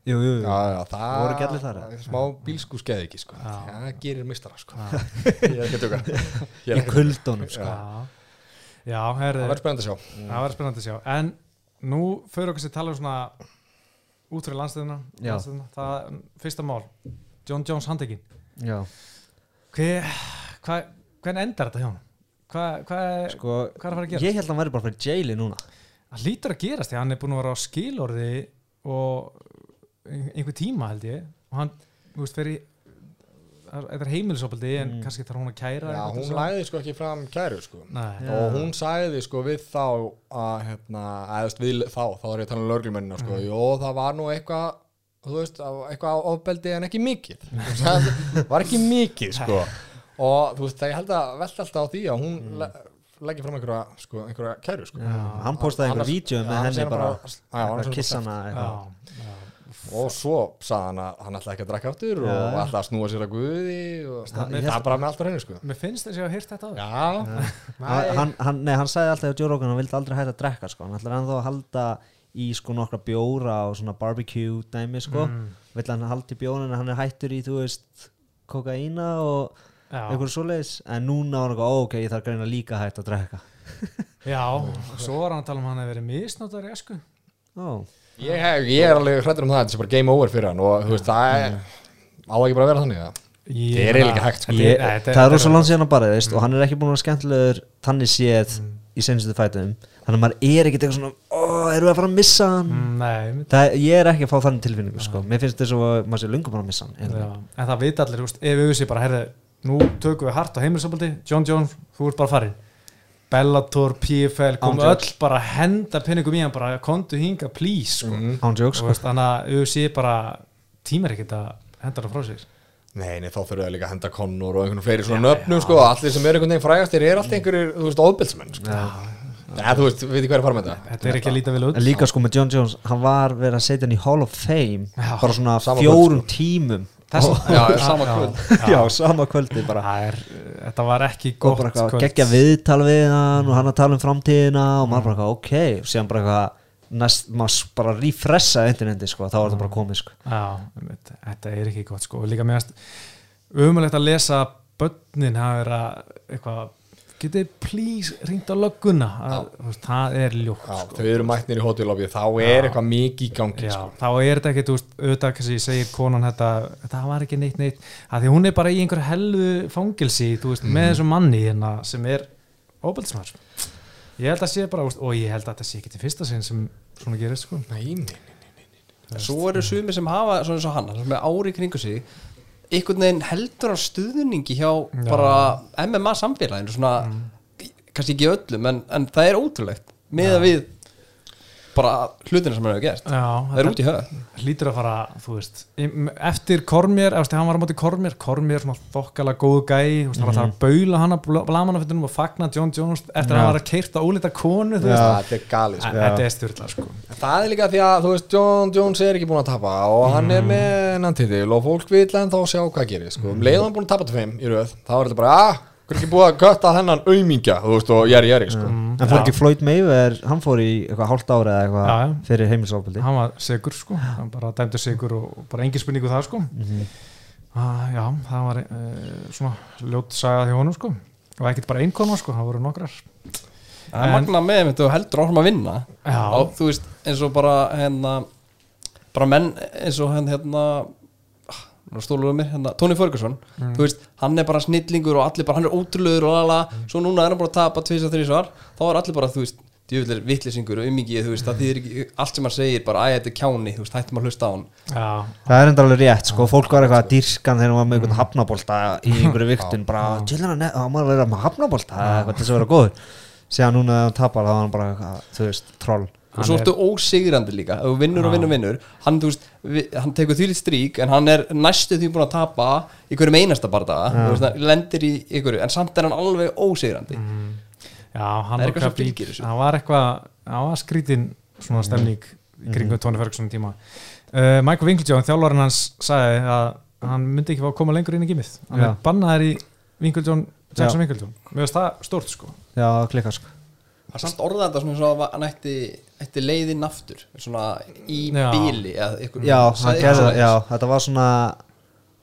Jú, jú, jú. Já, já, það Voru ekki allir þar? Smá bílsku skeði ekki, sko. Já. Það gerir mistara, sko. Já, Ég er ekki að er Í ekki kuldónum, sko. Já, já herri, Það verður spennandi að sjá. Það verður spennandi að sjá. En nú fyrir okkur sér tala um svona út fyrir landstöðuna, landstöðuna. Það, fyrsta mál, John Jones handekinn Já, Hver, hva, Hvernig endar þetta hjá hann? Hvað hva, sko hvað er að fara að gera? Ég held að hann væri bara fyrir jaili núna. Það lítur að gerast því hann er búin að vera á skilorði og einhver tíma held ég. Og hann, þú veist, fyrir þetta er heimilisopaldi en kannski þarf hún að kæra Já, hún lagði sko ekki fram kæru sko. Nei, Já. og hún sagði sko við þá að hérna, eðast við þá þá er ég að tala um lögreglumennina sko. Mm. jú, það var nú eitthvað þú veist, á- eitthvað ofbeldi en ekki mikið. Var ekki mikið sko. Og þú veist, það ég held að velta alltaf á því að hún mm. leggja fram einhverja, sko, einhverja kæru sko. Hann postaði einhver Annars- vídeo Já, með henni bara Já, að kissa hana já, eitthvað. Og svo sagði hann að hann ætlaði ekki að drakka áttur og Já. ætlaði að snúa sér að guði og Það- er bara með allt á henni sko. Mér finnst þess að ég hafa hýrt þetta á Já, hann, hann, nei, hann sagði alltaf að Joe Rogan hann vildi aldrei hætta að drekka sko. hann ætlar ennþá að halda í sko nokkra bjóra og svona barbecue dæmi sko. Mm. vill hann halda í bjórin hann er hættur í þú veist kokaína og Já, einhverju svoleiðis. En núna var hann eitthvað, ok, ég þarf greina líka hætt að drekka. Já, svo var hann að tala um að hann hefði verið misnóttar í esku ó, ég, hef, ég er alveg hrættur um það þetta er bara game over fyrir hann og þú veist, það er á ekki bara að vera þannig það Ég Það er eiginlega ekki hægt, sko. ég, Nei, þetta- það er rosa langt síðan að bara veist, og hann er ekki búin að vera skemmtilegur þannig séð í senstu fætum. Þannig að maður er ekkert eitthvað svona ó, erum við að fara að missa hann? Mm, Nei, það, ég er ekki að fá þannig tilfinningu sko. mér finnst þess að maður sé lungu bara að missa hann Já, eiginlega. en það vita allir, úst, ef við sé bara, herði, nú tökum við hart á heimilisopaldi, John Jones, þú ert bara farin Bellator, PFL, komu Án öll bara að henda pinningum í hann, bara kontu hinga, please, sko. Án jokes og sko. veist, þannig að sé bara tímar ekkert að henda það frá sér. Nei, nei, þá þurfum við líka að henda Connor og einhvern fleiri svona nöfnum sko, og allir sem eru einhvern veginn frægastir er alltaf einhverjir, þú veist, óðbilsmenn sko. Já, þú veist, við er að fara með þetta Þetta er ekki að líta vel út. en líka sko með John Jones hann var verið að setja hann í Hall of Fame Já. bara svona Sama fjórum kvöld, tímum sama kvöld. já, sama kvöldi bara. Er, þetta var ekki gott bara kvöld. geggja viðtal við hann og hann að tala um framtíðina og maður bara eitthvað ok. Og síðan bara eitthvað næst, maður bara refressa interneti sko, þá var þetta bara komið sko. Já, þetta er ekki gott sko. Líka meðast umulegt að lesa börnin hafa verið að eitthvað, getið þið please ringt á lögguna? Það er ljótt Já, sko. þau eru mætnir í hótelobby, þá er eitthvað mikið í gangi Já, sko. þá er þetta veist, auðvitað kannski segir konan þetta, þetta var ekki neitt neitt. Að því hún er bara í einhver helðu fangilsi, þú veist, með þessum manni hérna sem er óbeldsmar ég held að sé bara, veist, og ég held að þetta sé ekki til fyrsta sinn sem svona gerist sko. Nei, nei, nei. Svo eru sumir sem hafa svona eins og hann sem er ári kringu sig einhvern veginn heldur á stuðningi hjá Já. bara MMA samfélaginu svona, kannski ekki öllum en, en það er ótrúlegt með að við bara hlutina sem hann hefur gert. Já, það er út í höf hlýtur að fara, þú veist eftir Kormér, hann var á móti Kormér Kormér, svona þokkala góðu gæi þú veist, hann var það að baula hann að blamanafittunum og fagna John Jones eftir að hann var að keirta ólita konu, þú Já, veist. þetta er galið sko. Þetta er styrla, sko. Það er líka því að, þú veist, John Jones er ekki búin að tapa og hann er með hennan titil og fólk vil en þá sjá hvað gerir sko. um leiðan búin að tapa til fimm í röð þá er þetta bara, ah, hver er ekki búið að kötta þennan aumingja, þú veist, og jæri, jæri sko. en fór ekki Floyd Mayweather, hann fór í eitthvað hálft ára eða eitthvað já. fyrir heimilsofbildi hann var sigur, sko. Hann bara dæmdi sigur og og bara engin spurningu það, sko. Ah, já, það var uh, svona ljót sagað hjá honum, sko. Og ekkert bara einkona, sko, það voru nokkrar. Það er En- magna með þeim þú heldur áfram að vinna Já. og þú veist eins og bara hérna bara menn eins og hérna ah, nú stólur um mér, hérna, Tony Ferguson. Þú veist, hann er bara snillingur og allir bara, hann er ótrúlegur og lala, svo núna er hann bara að tapa tvís og þrísvar, þá er allir bara, þú veist djúvillir vittlisingur og ummingið, þú veist, það þýðir ekki allt sem hann segir, bara, æ, þetta er kjáni, þú veist, hættum að hlusta á hann. Já, það er enda alveg rétt, sko, fólk var eitthvað að dýrskan þegar hann var með einhvern hafnabólta í einhverju viktun, bara, til hann að maður vera með hafnabólta, eitthvað til þess að vera góður og svo ertu ósigrandi líka, þú vinnur og vinnur og vinnur. Hann, veist, vi, hann tekur því strík en hann er næstu því búin að tapa í hverjum einasta hann lendir í ykkur, en samt er hann alveg ósigrandi. Já, hann Það er var eitthvað sem eitthvað fylgir bíl- þessu. hann var eitthvað, hann var skrítin svona stemning í kringum Tony Ferguson tíma. Uh, Michael Winklejohn, þjálfarinn hans sagði að hann myndi ekki fá að koma lengur inn í gimið. Hann er bannaður í Winklejohn Jackson. Winklejohn, finnst það stórt sko. Já, klikkar, sko. Hann samt orðaði þetta svona og að hann ætti, ætti leiðinn aftur svona í Já. bíli eða ykkur, já, gerði, já, þetta var svona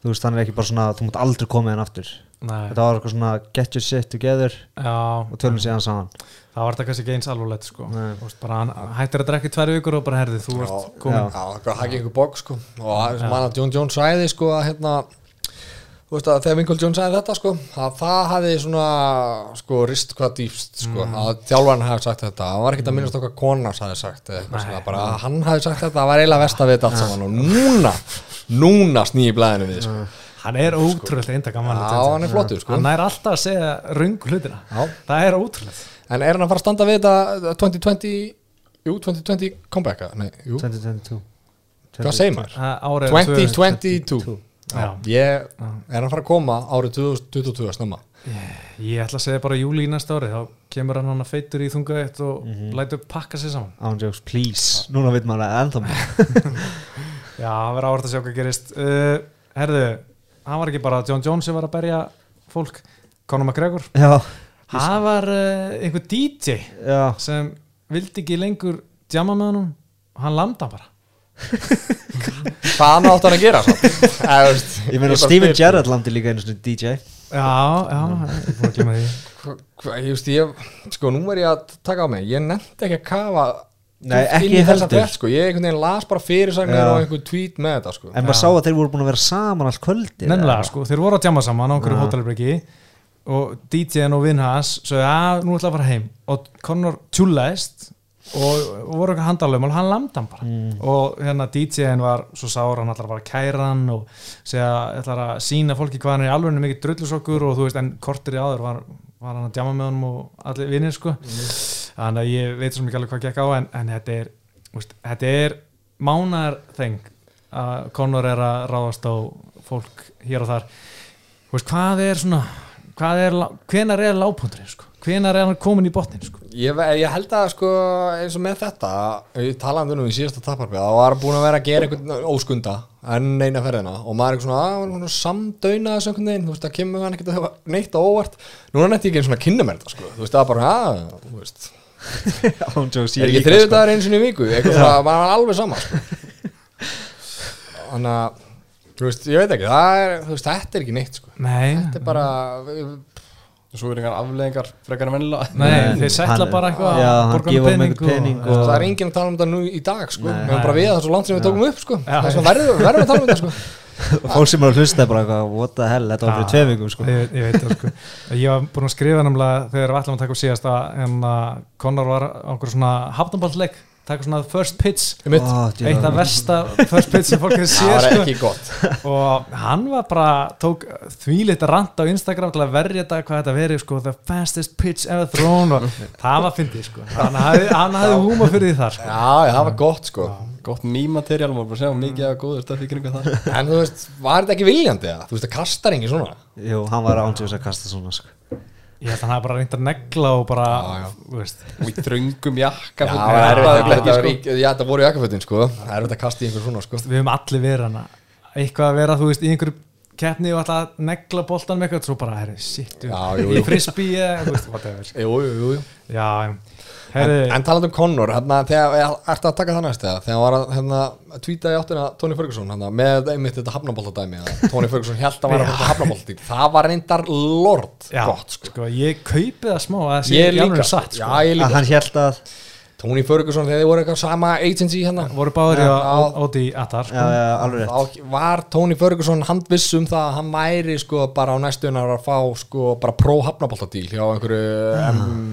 þú veist, hann er ekki bara svona, þú mútt aldrei koma inn aftur. Nei, þetta var eitthvað svona, get your shit together já, og tölum síðan saman. Það var þetta kannski ekki eins alvarlegt sko. Nei. Þú veist, bara hann hættir að drekka í tvær vikur og bara herði, þú ert komin Já, það er ekki einhver bók sko. Og er hann að John Jones sæði sko að hérna þú veist að þegar Winkle Jones sæði þetta sko að það hafi svona sko rist hvað dýpst sko að þjálfarn hafi sagt þetta. Hann var ekkert að minnast okkar konar hafi sagt svona bara að hann hafi sagt þetta það var eiginlega verst að við þetta allt saman. Og núna núna snýi blæðinu við sko. Hann er ótrúlega eintak að mann Já, hann er flottur sko. Hann er alltaf að segja röng hlutina. Já. það er ótrúlega En er hann að fara að standa við þetta 2020 Jú, 2020 comebacka Nei, jú, 2022 hvað segir maður? Það árið 2022 Já. Ég er hann að fara að koma árið 2022 að snemma. Ég ætla að segja bara júli í næsta ári þá kemur hann hann að feitur í þunga eitt og lætur pakka sér saman. Ándjóks, please. Núna veit maður að ennþá mér já, það verður áhvert að sjá hvað gerist. Uh, herðu, hann var ekki bara John Jones sem var að berja fólk Conor McGregor. Já, það var uh, einhver DJ já. sem vildi ekki lengur djama með honum og hann landa bara Hvað átt hann að gera Ég meina Steven sko. Gerrard landi líka einu svona DJ já, já, ég er búin að glemma því Hva- hva- Ég veist, ég, sko, nú er ég að taka á mig Ég nefndi ekki að kafa Nei, ekki heldur. sko. Ég einhvern veginn las bara fyrirsagnir Já. og einhver tweet með þetta sko. En maður sá að þeir voru búin að vera saman allt kvöldi Nefnilega, sko, þeir voru að djama saman á einhverju Já. hótelbreki og DJ-in og vinn hans sagði að nú ætla að fara heim og Conor tjúlaðist og, voru eitthvað handalum og hann lamdi hann bara. Og hérna DJ-in var svo sár hann ætlar að fara að kæra hann og segja ætlar að sína fólki hvað hann er í alveg mikið drullusokkur og þú veist en kortir í áður var, var hann að djama með honum og allir vinnir sko. Þannig að ég veit svo mikið alveg hvað gekk á en, en þetta er, veist, þetta er mánar þeng að Conor er að ráðast á fólk hér og þar. Veist, hvað er svona hvað er, hvenar er lágpunturinn sko? Hvenar er hann komin í botnin sko? ég, ég held að sko, eins og með þetta ég talaði um í síðasta taparfi það var búin að vera að gera einhvern óskunda enn eina ferðina og maður er eitthvað svona, að, svona samdauðna þessu einhvern veginn, þú veist, það kemur hann ekkert að hafa neitt á óvart, núna nætti ég ekki eins svona kynna mér þetta, sko, þú veist, það var bara, að, þú veist. Er ekki þriðu dagar eins og í viku, eitthvað svona, er alveg sama, sko. Þannig að þú veist, ég veit ekki, það er, þú veist, þetta er ekki neitt, sko. Nei, þetta er bara, og svo er einhver afleðingar frekar en vennilega nei þeir setla bara eitthvað Já, hann honum honum einhvern pening og- það er enginn að tala um þetta nú í dag, sko. Nei. við erum bara við það svo langt sem við tókum upp, sko. Já. þess vegna verðum verðum að tala um þetta, sko. Fólk sem er að hlusta er bara eitthvað, what the hell, þetta var fyrir tvei vikum sko. ég, ég veit það sko. Ég var búin að skrifa nefnilega þegar við ætlum að taka upp síðast að hérna, Conor var á einhver svona hafnaballleik taka svona first pitch. Djú. eitt af versta first pitch sem fólk hefur séð sko. ekki gott. Og hann var bara tók þvílitt rant á Instagram til að verja þetta hvað þetta verið sko the fastest pitch ever thrown og það var fyndið sko. Hann hafði, húma fyrir því þar sko. já, já, það var gott, sko. Gott mýmaterjál, maður bara sjá mikið af góður stöfi kringu það. En þú veist, var þetta ekki viljandi eða? þú veist, það kastar engin svona? Jú, hann var ándjóks að kasta svona sko. Ég held að hann hafði bara reynd að negla og bara Já, já. þú veist og í þröngum jakka já, fólk það var erfitt hrapaði að- ekki, þetta var sko. já, þetta voru jakkafötin, sko það er erfitt að kasta í einhver svona, sko við höfum allir verið hana eitthvað að vera þú veist í einhverju keppni og alltaf negla boltan með eitthvað svo bara herri Já, jú. í frisbee eða þú veist whatever jú, jú, jú, jú. Já En, en talað um Conor, hérna, þegar ertu að taka það næst eða, þegar hann var að hérna, tweeta í áttina Tony Ferguson, hérna, með einmitt þetta hafnaboltadæmi, að Tony Ferguson held að vera að fara hafnabolti, það var reyndar lord gott, sko. sko ég kaupi það smá að það sé Ég í alveg líka, satt sko. já, ég að líka. hann held að Tony Ferguson, þegar þið voru eitthvað sama agency hérna, voru báður í Já. að Óti Atar já, sko. já, alveg rétt var Tony Ferguson handviss um það að hann væri sko bara á næstunar að fá sko bara pró hafnaboltadíl hjá einhverju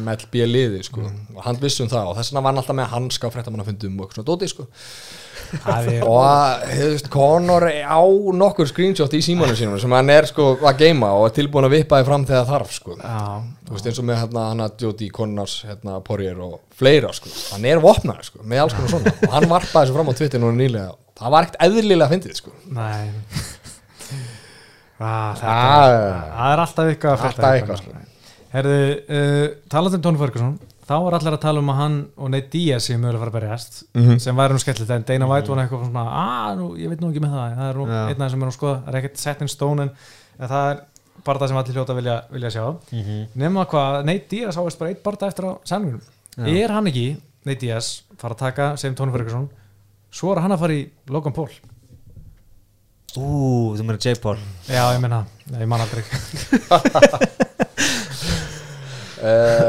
MLB liði sko og handviss um það og þess vegna var hann alltaf með hanska á fréttamannafundum og eitthvað svona dóti sko og að, veist, Conor á nokkur screenshot í símanum sínum sem hann er sko að geima og er tilbúin að vippa þið fram þegar þarf sko. Já, þú veist eins og með hérna hann að Jody Connors hérna Poirier og fleira sko. Hann er vopnar sko með alls konar svona. Og hann varpaði þessu fram á Twitter núna nýlega. Það var ekkert eðlilega fyndið sko. Nei. Ah, Ah. það er alltaf eitthvað að frétta Alltaf eitthvað, sko. Herðu, uh, talað um Tony Ferguson þá var allir að tala um að hann og Nate Diaz séu mögulega fara að berjast Mhm. sem væri nú skemmtilegt en Dana White var eitthvað svona að nú, ég veit nú ekki með það það er Já. einn þeim sem er nú skoða það er ekkert set in stone en það er bara það sem allir hljóta vilja, vilja sjá Mhm. nema hvað Nate Diaz áist bara eitt barða eftir á samlingunum Já. er hann ekki, Nate Diaz fara að taka sem Tony Ferguson svo er hann að fara í Logan Paul ú, þú meira J. Paul já ég menna, ég man aldrei Uh,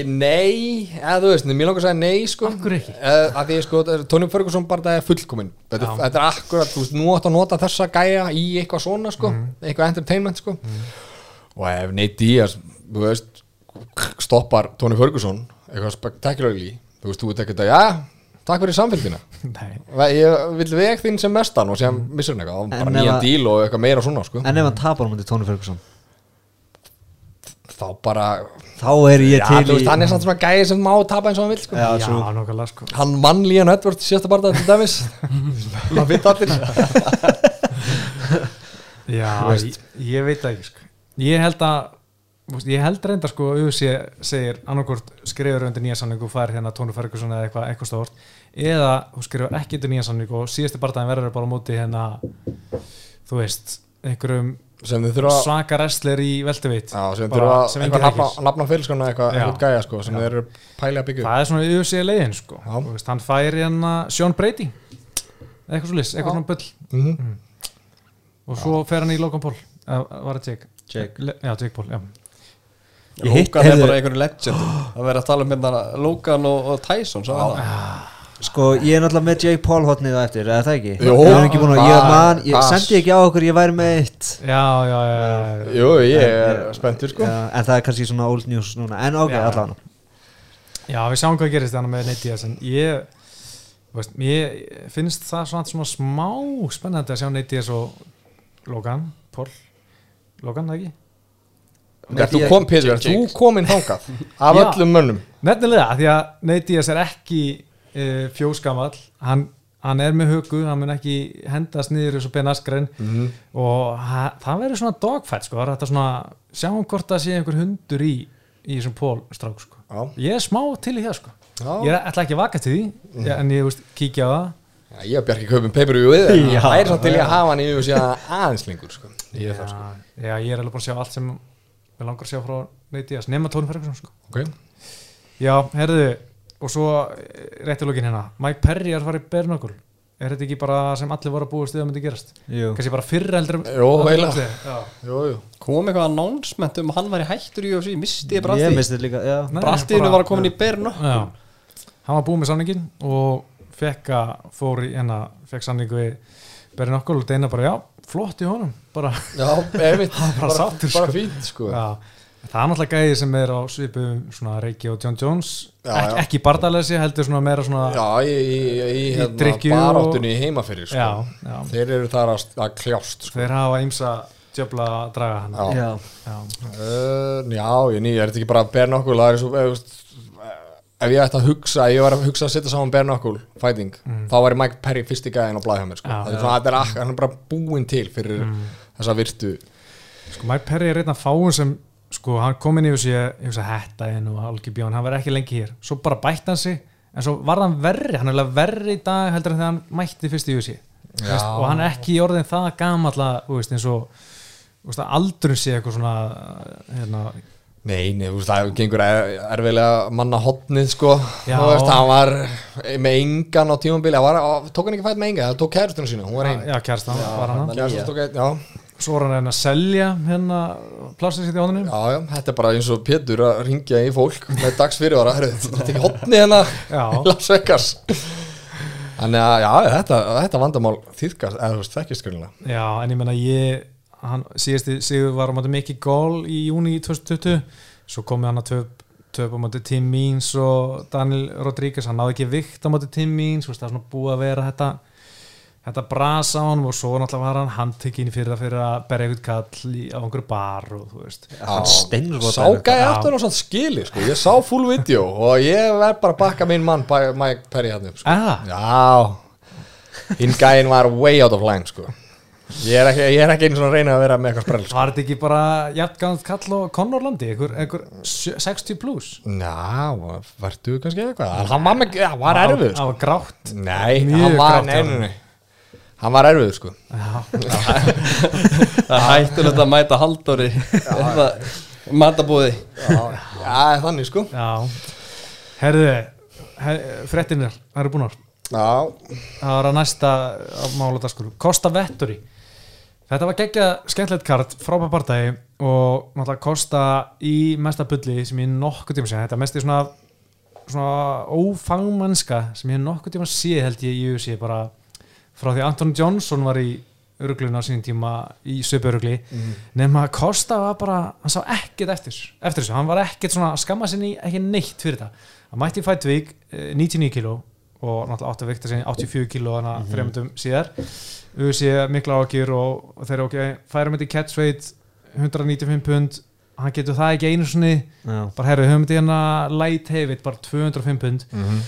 ég, nei, eða þú veist, mér langar að segja nei sko hverju ekki? uh, að því sko, Tony Ferguson bara það er fullkominn þetta, Já. þetta er akkurat, þú veist, nú átt að nota þessa gæja í eitthvað svona sko Mhm. eitthvað entertainment sko og ef Nate Diaz, þú veist stoppar Tony Ferguson eitthvað spektakularly þú veist, þú veit ekki þetta, já, takk fyrir samfélgina Nei, Ég vil veg þín sem mestan og sem missur hann eitthvað, En bara ef nýjan að- díl og eitthvað meira svona sko. En ef hann tapar á mútið Tóni Ferguson þá bara Þá er ég Já, til þú í hann er samt svona gæði sem má tapa eins og hann vil sko. Já, já, nokkulega sko. Hann vann Lían Edward síðasta barða til dæmis. Það veit allir. Já, ég, ég veit ekki sko. Ég held að ég held reynda sko að UFC segir annarkort skrifur undir nýja samning og fær hérna Tónu Ferguson eða eitthvað, eitthvað stórt eða þú skrifur ekki undir nýja samning og síðasti barndaginn verður bara á móti hérna þú veist, einhverjum sem þið þurfa svaka wrestler í veltuveit Já, sem þurfa sem eitthvað enginn nafna, nafna fylskona eitthvað, Já. eitthvað gæja sko, sem Já. þeir eru pæli að byggja það er svona UFC leiðin sko Já. Þú veist, hann fær hérna Sean Brady eitthvað svo lis, eitthvað Já. svona bull Mhm. og svo fer hann í Logan Paul uh, var það Jake? Jake. Já, Jake Paul, já Logan er bara einhverju legend að vera að tala um hérna Logan og, og Tyson svo það Sko, ég er náttúrulega með Jake Paul hotnið á eftir, eða það ekki? Jú. Ég er ekki búin að, ég Pass, man, ég pass. sendi ekki á okkur, ég væri með eitt Já, já, já, já. Jú, ég er spenntur sko. Já, En það er kannski svona old news núna En ok, allan já, við sjáum hvað gerist þannig með Nate Diaz en ég, veist, ég finnst það svona, svona smá spennandi að sjá Nate Diaz og Logan, Paul Logan, það ekki? Er þú kom, Pétur, þú komin þangað af Já. öllum mönnum Nefnilega, því að Nate Diaz er ekki uh, fjósgamall hann, hann er með hugu, hann mun ekki hendast niður eins og Ben Askren Mhm. og ha, það verður svona dogfight sko, það er þetta svona, sjáum hvort það sé einhver hundur í, í þessum Paul strák sko. Já. ég er smá til í það sko. Já. ég ætla ekki að vaka til því en ég veist, kíkja á það Já, ég og Bjarki kaupum pay-per-view við Já. Það er samt til ég að hafa hann í yfir síðan aðeins lengur sko. Ég er það sko já, já, ég er alveg búin að sjá allt sem við langar að sjá frá Diaz, nema Tony Ferguson sko. Ok, já, herðu og svo eh, rétti lókin hérna Mike Perry er í Bernokul er þetta ekki bara sem allir voru að búa stuð að myndi gerast? Kannski bara fyrr heldur kom eitthvað announcement um að hann væri hættur í UFC misti ég bara Ég misti líka, já. Bara í bara- var að koma í bernu Já, hann var búið með samningin og fekk að fór í hérna, fekk samning við Berinn okkur og Deina bara, já, flott í honum. Bara, Já, einmitt. Bara sáttur, Bara sko. fínt sko. Já það er náttúrulega gæði sem er á svipum svona Reiki og John Jones Já, já. ekki bardalesi, heldur svona meira svona Já, í, í, í, í hérna, og- baráttunni heima fyrir sko. já, já. Þeir eru þar að, að kljást sko. þeir hafa ímsa djöfla að draga hann Já. Já, uh, Já, ég ný, er þetta ekki bara knuckle Það er svo, ef, ef ég ætti að hugsa Ef ég var að hugsa að setja saman knuckle fighting, þá væri Mike Perry fyrsti gæðin á blæðhjá sko. Það er svona, þetta er er bara búinn til fyrir þessa virtu Sko, Mike Perry er einn af fáum sem sko, hann kom inn í þessi, ég hugsa hætta inn og Algi Bjón, hann verði ekki lengi hér. Svo bara bætti hann sig, en svo var hann verri hann er alveg verri í dag heldur en þegar hann mætti fyrst í þessi Já. og hann er ekki í orðin það gamalla þú veist, eins og þú veist, að aldrun sé eitthvað svona hérna, Nei, nei, þú veist, það gengur er, erfilega manna hotnið, sko. Veist, hann var með engan á tímabili hann var, tók hann ekki fætt með enga, það tók kærustunum sína, hún var einn já, kærstan var hann Kærustunum tók einn, já, svo var hann að reyna að selja hérna plássið sitt í honum já, já, þetta er bara eins og Pétur að ringja í fólk með dags fyrirvara, herru, þetta er ekki hotnið hérna í Las Vegas. Þannig að, já, þetta, þetta vandamál þýðkast, eða þú veist, þekkist grunlega Já, en ég menna ég hann síðasti sigur var á móti Mickey Gall í júni 2020 svo komið hann að töp, töp á móti Tim Means og Daniel Rodríguez. Hann náði ekki vikt á móti Tim Means það er svona búið að vera þetta þetta brasa á hann og svo náttúrulega var hann handtekinn fyrir að fyrir að berja eitthvað kall í, á einhverju bar og þú veist. Hann steinur Sá gæði aftur á svona skili, sko, ég sá full video og ég verð bara að bakka minn mann Mike Perry hann upp, sko? Já. Hinn gæinn var way out of line sko. Ég er ekki, ég er ekki einu svona að reyna að vera með eitthvað sprell sko. Var þetta ekki bara jafngant kall og Conor Landi, einhver, einhver sjö- 60 plus? Já, verðu kannski eitthvað? Hann var, með, ja, var erfið Það sko. var grátt. Nei, hann var, grátt Hann var erfið sko. Það er hættulegt að mæta haldóri matabúði Já, já þannig sko. Já. Herðu, her, frettinir, það eru búnar. Já, Það var að næsta á máladaskur Kosta Vettori. Þetta var geggja skemmtilegt kart frábæð partægi og náttúrulega Kosta í mesta bulli sem ég nokkuð tíma sé þetta er mest í svona, svona ófangmannska sem ég nokkuð tíma sé held ég í UFC bara frá því Anton Johnson var í öruglun á sínum tíma í söpurugli mm. nema Kosta var bara hann sá ekkert eftir, eftir þessu. Hann var ekkert svona að skamma sinni ekki neitt fyrir þetta hann mætti í Fight Week eh, 99 kíló og náttúrulega átti að vikta sinni 84 kíló þannig að þreymundum síðar. Uzi mikla ágjur og, þeir ok færum þetta í catch weight 195 pund. Hann getur það ekki einu Já, bara herru, höfum þetta hérna light heavy bara 205 pund. Mhm.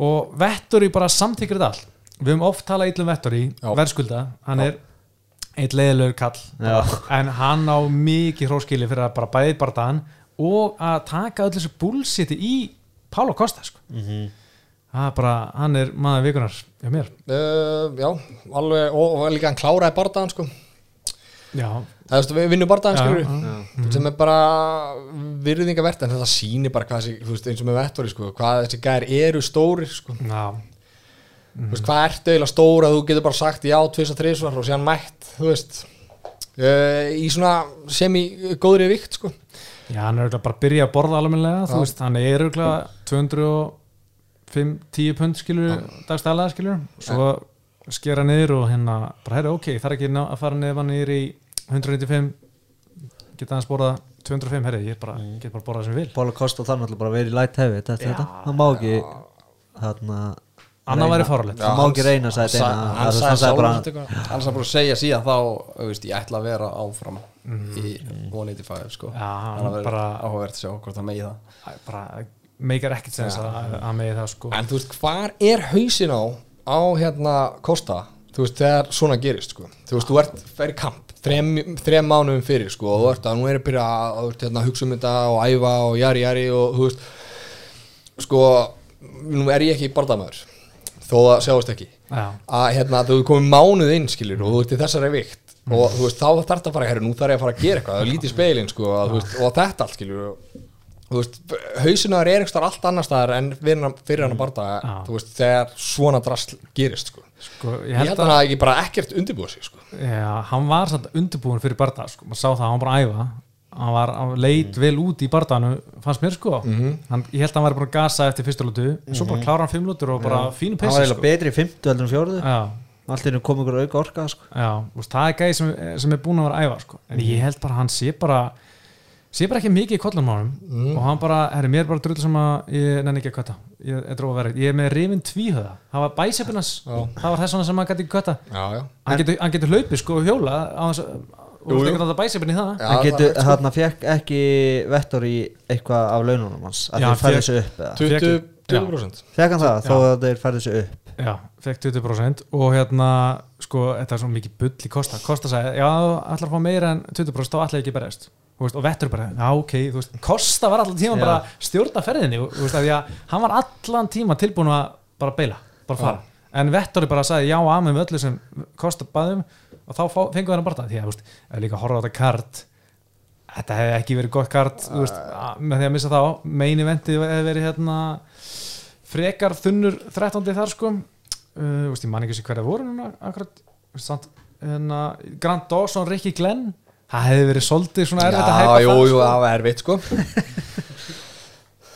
og Vettori bara samtíkur þetta allt við höfum oft talað ítlum Vettori verðskulda, hann Já. er eitt leiðilegur kall Já. en hann á mikið hróskili fyrir að bara bæði bara þann og að taka öll þessu bullshiti í Pála Kosta sko. Mhm. það er bara, hann er maður vikunar hjá mér Uh, já, alveg, og, og líka hann kláraði bardaðan sko já, Það veist, við vinnum bardaðan Já, skilur já. sem er bara virðingavert en þetta sýnir bara hvað þessi, þú veist, eins og með vettori sko, hvað þessi gæðir eru stórir sko. Þú veist, hvað ertu eiginlega stór að þú getur bara sagt já, tvis og þrisvar og síðan mætt veist. Uh, í svona semi góðri vikt sko. já hann er örugglega bara að byrja að borða veist, hann er örugglega 205-10 pund skilur, dagstælega skilur svo skera niður og hérna bara herru, ok, það er ekki ná- að fara niður hann niður í 195 geta hans borða 205, herri, ég er bara, get bara borða sem ég vil. Kosta þarf náttúrulega bara að vera í light heavy þetta, þetta, það má ekki þarna annað væri fáralegt það má ekki reyna sagði Sa- Deina hann sagði bara þetta er að segja síðan þá þú veist, ég ætla að vera áfram í 185 sko. Já, hann verður bara- áhugavert að sjá hvort það megi það. Bara meikar ekkert sens að, að með það sko. En þú veist, hvar er hausin á á hérna Kosta þú veist, þegar svona gerist sko. þú veist, þú ert fyrir kamp þrem, þrem mánuðum fyrir sko, og þú ert að nú er að byrja að þú hérna, að hugsa um þetta og æfa og jari jari og þú veist sko, nú er ég ekki bardamæður þó það sjáist ekki. Já, að hérna, þú komið mánuð inn skilur og þú ert í þessari vikt og þú veist, þá þarf þetta að fara herri, nú þarf ég að fara að gera eitthvað, það er lítið speilin sko, að, veist, og þetta allt skilur og, þú veist, hausinar er einhverstaðar allt annar staðar en fyrir hann, hann að þú veist, þegar svona drasl gerist sko. sko, ég ég held held að að hann hafi ekki bara ekkert undirbúið sig sko. já, hann var samt undirbúin fyrir barða sko, maður sá það, hann var bara að æfa hann var leit vel út í barðanu fannst mér sko. Hann, ég held að hann var bara að gasa eftir fyrstu lútu svo bara klára hann fimm lútur og bara fínu hann var pissi eiginlega sko. betri í 50 heldur en fjóruðu allt er komið ykkur auka orka sko. já, úst, það er gæði sem, sem er búin að vera æfa sko. en ég held bara hann sé bara sé bara ekki mikið í á hann og hann bara, herri, mér er bara drull sem að ég nenni ekki að kötta, ég er dróð að vera ég er með rifin tvíhöða, það var bæsepinnas það var þess hann hann hann hjóla á þess að og Jú, þú jú. veist ekki að bæsepin í það Já, hann það getur, er sko. hann fekk ekki vettor í eitthvað af laununum hans að Já, þeir færði sig upp eða 20, Já. 20%. fekk hann það, þó að þeir færði sig upp Já, fekk 20% og hérna, sko, þetta er svo mikið bull í Kosta Kosta sagði, já, ætlar að fá meira en 20% þá ég ekki berjast Þú veist, og vettur bara, já, ok, þú veist, Kosta var allan tíma Já. bara að stjórna ferðinni og, þú veist, af því að hann var allan tíma tilbúin að bara beila, bara fara en vettur bara sagði, já, amen við öllu sem Kosta baðum og þá fá- fengu hann bara því að, veist, líka að horfa á þetta kart þetta hefði ekki verið gott kart þú veist, að- með því að missa þá. Meini vendið hefði verið hérna frekar þunnur 13. þar sko. Uh, ég man ekki sér hverja voru núna akkurat, samt hérna, Grant Dawson, Ricky Glenn það hefði verið svolítið svona erfitt að jú, það, sko. það var erfitt sko.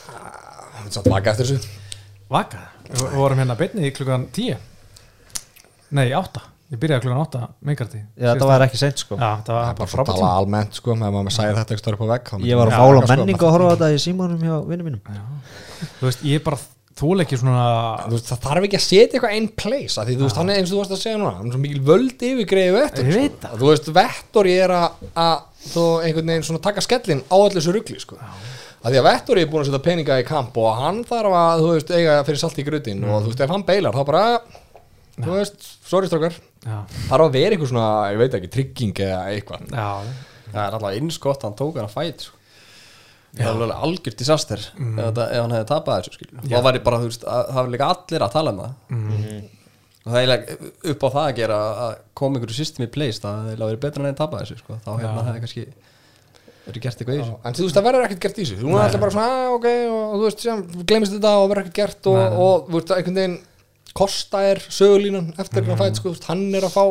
Það er samt vaka eftir þessu. Vaka, við vorum hérna beinni í klukkan 10 nei, 8 ég byrjaði klukkan 8 mengarti já, það var ekki seint sko. Já, það Það var er bara svo að frábært tala almennt sko, ef maður sæði þetta ekki stóri på vegg ég var að fála sko, menningu að horfa á þetta í símanum hjá vinnum mínum. Þú veist, ég bara þúleiki svona Þú veist, það þarf ekki að setja eitthvað einn place af því þú veist, hann er eins og þú varst að segja núna hann er svo mikil völd yfir greiði vettur Ég veit sko. þú veist, vettur ég er að, að þú einhvern veginn svona taka skellin á allir þessu rugli sko. af því að vettur er búin að setja peninga í kamp og hann þarf að, þú veist, eiga fyrir salt í grutin og þú veist, ef hann beilar, þá bara þú veist, sorry strókar já, þarf að vera eitthvað svona, ég veit ekki, trygging eða eitthvað. Já, það er alltaf innskott hann tók hann að fæt sko. það er alveg algjört disaster ef, þetta- ef hann hefði tapað þessu þá væri bara, þú veist, að, það var líka allir að tala um það. Og það er eiginlega upp á það að gera að koma einhverju system í place það hefði verið betra en að tapa þessu sko. þá hérna hefði kannski verið gert eitthvað í þessu. En þú veist, það verður ekkert gert í þessu. Þú er alltaf bara svona, ah, ok, og, og þú veist, sem, glemist þetta og verður ekkert gert og, Nei. og, þú veist, einhvern veginn Kosta er sögulínan eftir mm. fæt, sko, veist, hann er að fá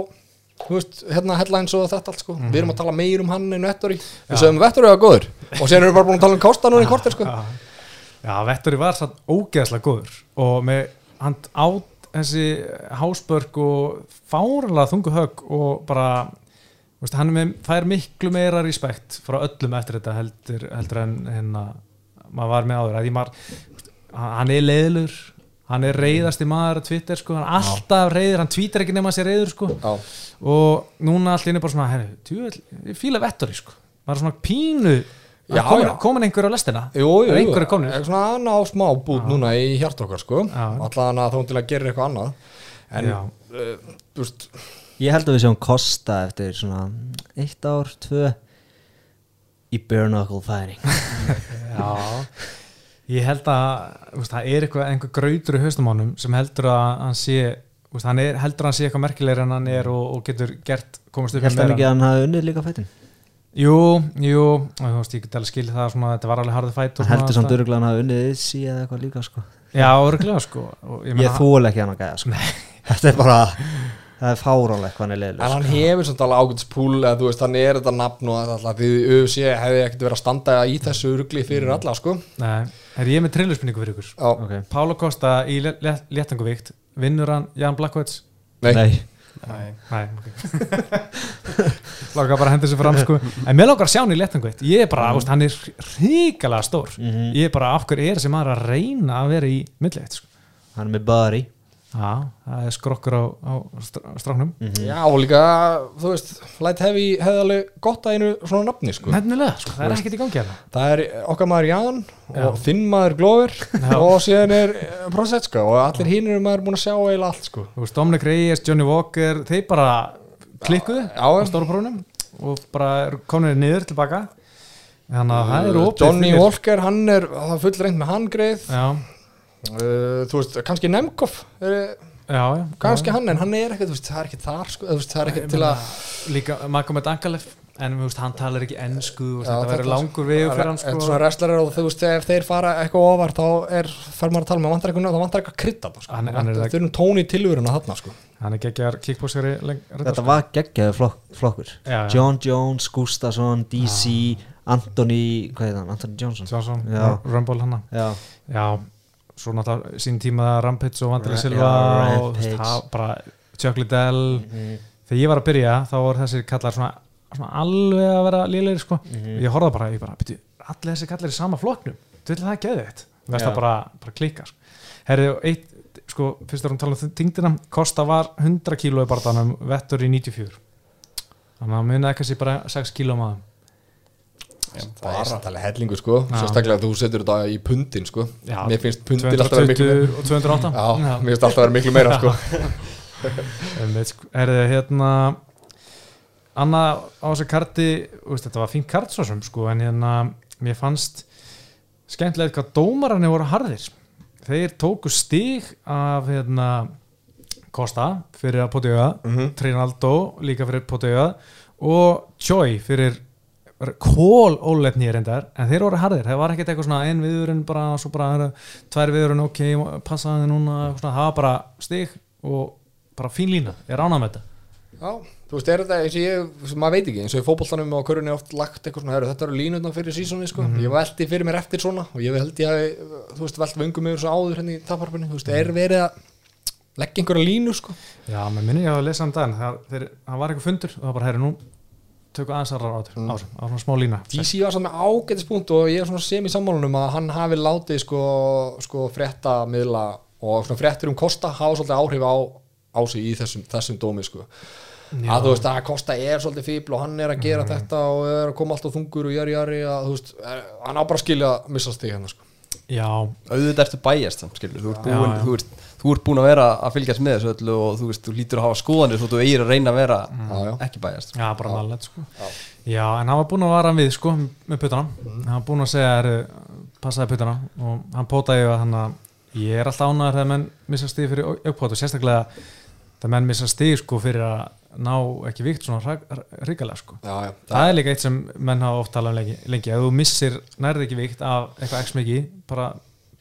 veist, hérna headlines og þetta allt sko. Við erum að tala meir um hann en Vettori. Við sögum Vettori var góður og sen erum við bara búin að tala um Kosta núna í kortir sko. Já, já Vettori var satt ógeðslega góður og með hann át þessi hásbörg og fárlega þungu högg og bara veist, hann með, fær miklu meira respekt frá öllum eftir þetta heldur, heldur en hérna, maður var með áður. Að ég maður, hann er leiðilur hann er reyðasti maður á Twitter sko, hann er alltaf reyður, hann tweetar ekki nema að sé reyður sko. Já, og núna allir bara svona, herri, tjúvel, ég fíla vettori sko, bara svona pínu Já, að komin, já. komin einhver á lestina. Jú, jú, Er jú, einhverjir komnir? er svona að ná smá bút núna í hjart okkar sko. Já. Allan að þá til að gera eitthvað annað. En, Já. uh, þú veist Ég held að við séum Kosta eftir svona eitt ár, tvö í bare knuckle fighting. Já, ég held að veist, það er eitthvað, einhver grautur í honum sem heldur að hann sé veist, hann er, heldur að hann sé eitthvað merkilegri en hann er og, og getur gert, komast upp Held hann ekki að hann hafi unnið líka fætin. Jú, jú, þú veist, ég get alveg skil það svona, þetta var alveg harðið fætt og Hann heldur samt allt örgulega að hann hafi unnið sí eða eitthvað líka sko. Já, örgulega sko og Ég, meina, þúl ekki hann að gæja sko. Þetta er bara, það er fáránlegt hvað hann er En leiðileg hann hefur svona alveg ágætis púl eða þú veist, hann er þetta nafn og alltaf því UFC hefði ekkert verið að standa í þessu rugli fyrir alla, sko. Nei, er ég með trilluspinningu fyrir ykkur? Já, Ok, Pálo Costa í léttanguvíkt. Vinnur hann Jan Blackwoods? Nei, nei, Nei. Nei, ok. Láka bara að henda þessu fram sko. En mér lókar að sjá hann í léttanguvíkt. Ég er bara, mm. hann er ríkalega stór. Mhm. Ég er bara, af hverju er þessi maður að reyna að vera í milliveitt sko? Hann er með bari Já, það er skrokkur á, á str- stráknum. Já og líka, þú veist, Light Heavy hefði alveg gott að einu svona nafni, sko. Nefnilega, sko, það er ekkert í gangi hérna. Það er okkar maður Jan Já. og þinn maður Glover Já. og síðan er Prosetska og allir hinn eru maður búin að sjá eiginlega allt, sko. Þú veist, Dominic Reyes, Johnny Walker Þeir bara klikkuðu á já. stóra prófunum og bara komin niður tilbaka. Þannig að það er opið Johnny Walker, hann er það full reynd með hann greið Já, uh, þú veist, kannski Nemkov er, já, já kannski já. hann, en hann er ekkert, þú veist, það er ekkert þar sko, það er ekkert til að líka Magomed Ankalef en veist, hann talar ekki ennsku þetta verður langur vegu fyrir hann Þetta sko. svona wrestlerar og þú veist, ef þeir fara eitthvað ofar þá er, fer maður að tala með, vantar eitthvað, það vantar eitthvað krydda sko. Hann- hann er það það- þurfum tóni í tilvöruna þarna sko. hann er geggjar kickboxeri Þetta var geggjaði flokk, flokkur Já, já. John Jones, Gustafsson, DC Anthony, hvað heit hann? Anthony Johnson Johnson, Já. Rumble hann Já, já, svo náttúrulega sín tíma Rampage og Vandrið Silva já, og það bara Chuck Liddell Mhm. þegar ég var að byrja þá voru þessir kallar svona, svona alveg að vera lélegir sko. Mhm. ég horfði bara, ég bara, byrju, allir þessi kallar í sama flokknum, þú vil það geði þetta það bara, bara klika sko. herri, og eitt, sko, fyrst erum talað um þingdina, Kosta var 100 kíló í barðanum, vettur í 94 þannig að munið ekki bara 6 kíló maður það er samt alveg hellingu sko. Já. sérstaklega að þú setur þetta í pundin sko. Já. mér finnst pundin alltaf vera miklu 220 og 208 Já, mér finnst alltaf vera miklu meira sko. Sko. Herðu, hérna Anna á þessu karti veist, þetta var fínt kart svo sem sko, en hérna, mér fannst skemmtilegt hvað dómararnir voru harðir þeir tóku stig af hérna Kosta fyrir að potauða Mhm. Trinaldo líka fyrir potauða og Choi fyrir kól óletni reyndar en þeir voru harðir, það var ekkert eitthvað svona ein viðurinn bara, svo bara er, tvær viðurinn ok, passaði núna það var bara stig og bara fín lína, ég rána með þetta. Já, þú veist, er þetta eins og ég, maður veit ekki eins og í fótboltanum og körunni oft lagt eitthvað svona, þetta eru línutna fyrir sísóni sko. Mhm. ég veldi fyrir mér eftir svona og ég held ég að, þú veist, velt vöngum yfir svo áður henni í taparpunni, þú veist, er verið að leggja einhverja línu sko? Já, með minni ég að lesa um daginn. Það, þeir, það var eitthvað fundur og það bara, herri, nú tökum aðeins aðra átur Mm. á svona smá lína. DC var samt með ágætispunkt og ég er svona sem í sammálunum að hann hafi látið sko, sko frétta miðla og svona fréttir um Kosta hafa svolítið áhrif á, á sig í þessum, þessum dómi sko. Að þú veist að Kosta er svolítið fíbl og hann er að gera þetta og er að koma alltaf þungur og jari jari að þú veist, hann á bara skilja að missa stig hérna sko Já, auðvitað ertu bæjast samt, skilur, þú ert búin, þú ert, þú ert búin að vera að fylgjast með þessu öllu og þú veist, þú lítur að hafa skoðanir svo þú eigir að reyna að vera Já, já. ekki bæjast já, bara nallet sko. Já, en hann var búinn að vara hann við sko, með puttana, hann var búinn að segja herri, passaði puttana. Og hann pótaði að hann að ég er alltaf ánæður þegar menn missa stig fyrir aukpót og sérstaklega þegar menn missa stig sko fyrir að ná ekki vikt svona ríkalega sko já, já, Það er líka eitt sem menn hafa oft talað um lengi, lengi. ef þú missir nærði ekki vikt af eitthvað x mikið, bara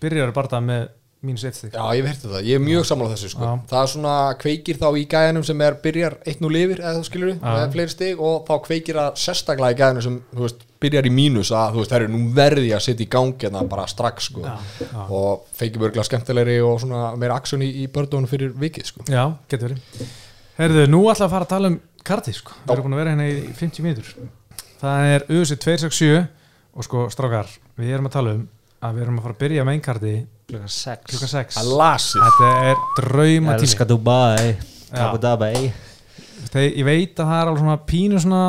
byrjar bara með mínus eitt stig Já, ég hef hértið það, ég er mjög sammála þessu sko. Það er svona kveikir þá í gæðinum sem er byrjar eitt nú lifir eða þú skilur stig og þá kveikir það sérstaklega í gæðinum sem þú veist, byrjar í mínus að þú veist, það er nú verði að setja í gangi en það bara strax sko. Já, já. og feikir örgulega skemmtilegri og svona meira aksjón í, í bördunum fyrir vikið sko. Já, getur verið Herðu, nú ætla að fara að tala um karti sko. Við erum búin að vera hérna í 50 mínútur. Það er USA 267 og sko, strákar, við erum að tala um að við erum að fara að byrja með einkarti klukkan 6 klukkan 6 að lasið. Þetta er drauma tími Elska Dubai. Abu Dhabi Þegar ég veit að það er alveg svona pínu svona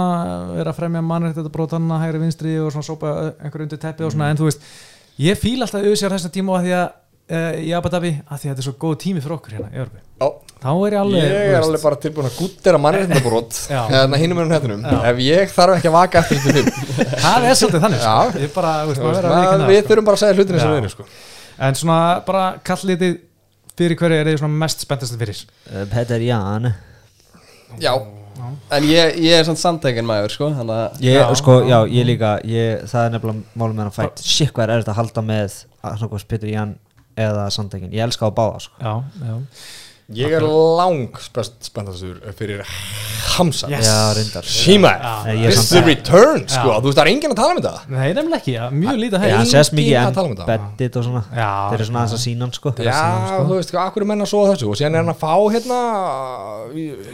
vera að fremja mannrætt þetta brótanna hægri vinstri og svona sópa einhver undir teppi og svona en þú veist, ég fíl alltaf auðvitað þessum tíma að því að uh, í Abu Dhabi að því að þetta er svo góð tími fyrir okkur hérna í Örbi Já, þá er ég alveg ég er alveg bara tilbúin að gúttera mannréttindabrót Já. hérna hinum með Já. ef ég þarf ekki að vaka eftir þetta fimm það er svolítið þannig sko. Já. ég bara, þú veist, maður- veikina við sko. þurfum bara að segja hlutin eins og Já. við erum sko. en svona bara kallitið fyrir hverju er þið svona mest spenntast fyrir uh, Peter Jan Já, en ég, ég er svona samtækinn maður sko Þannig að ég, Já, sko, já. ég líka ég, það er nefnilega málum með hann fætt shit hvað er erfitt að halda með annarkvæmst Peter Jan eða Sandegin, ég elska á báða sko. já, já, ég er lang spenntastur fyrir Hamza. Yes. Shima, this is the return sko. Þú veist það er enginn að tala um þetta. Nei, nefnilega ekki. Já, mjög lítið hann sést mikið Enginn að en tala um þetta. beddit og svona. Þeir eru svona aðeins að sína hann sko. Já, sko. þú veist, akkur er menn að svo þessu? Og síðan er hann að fá hérna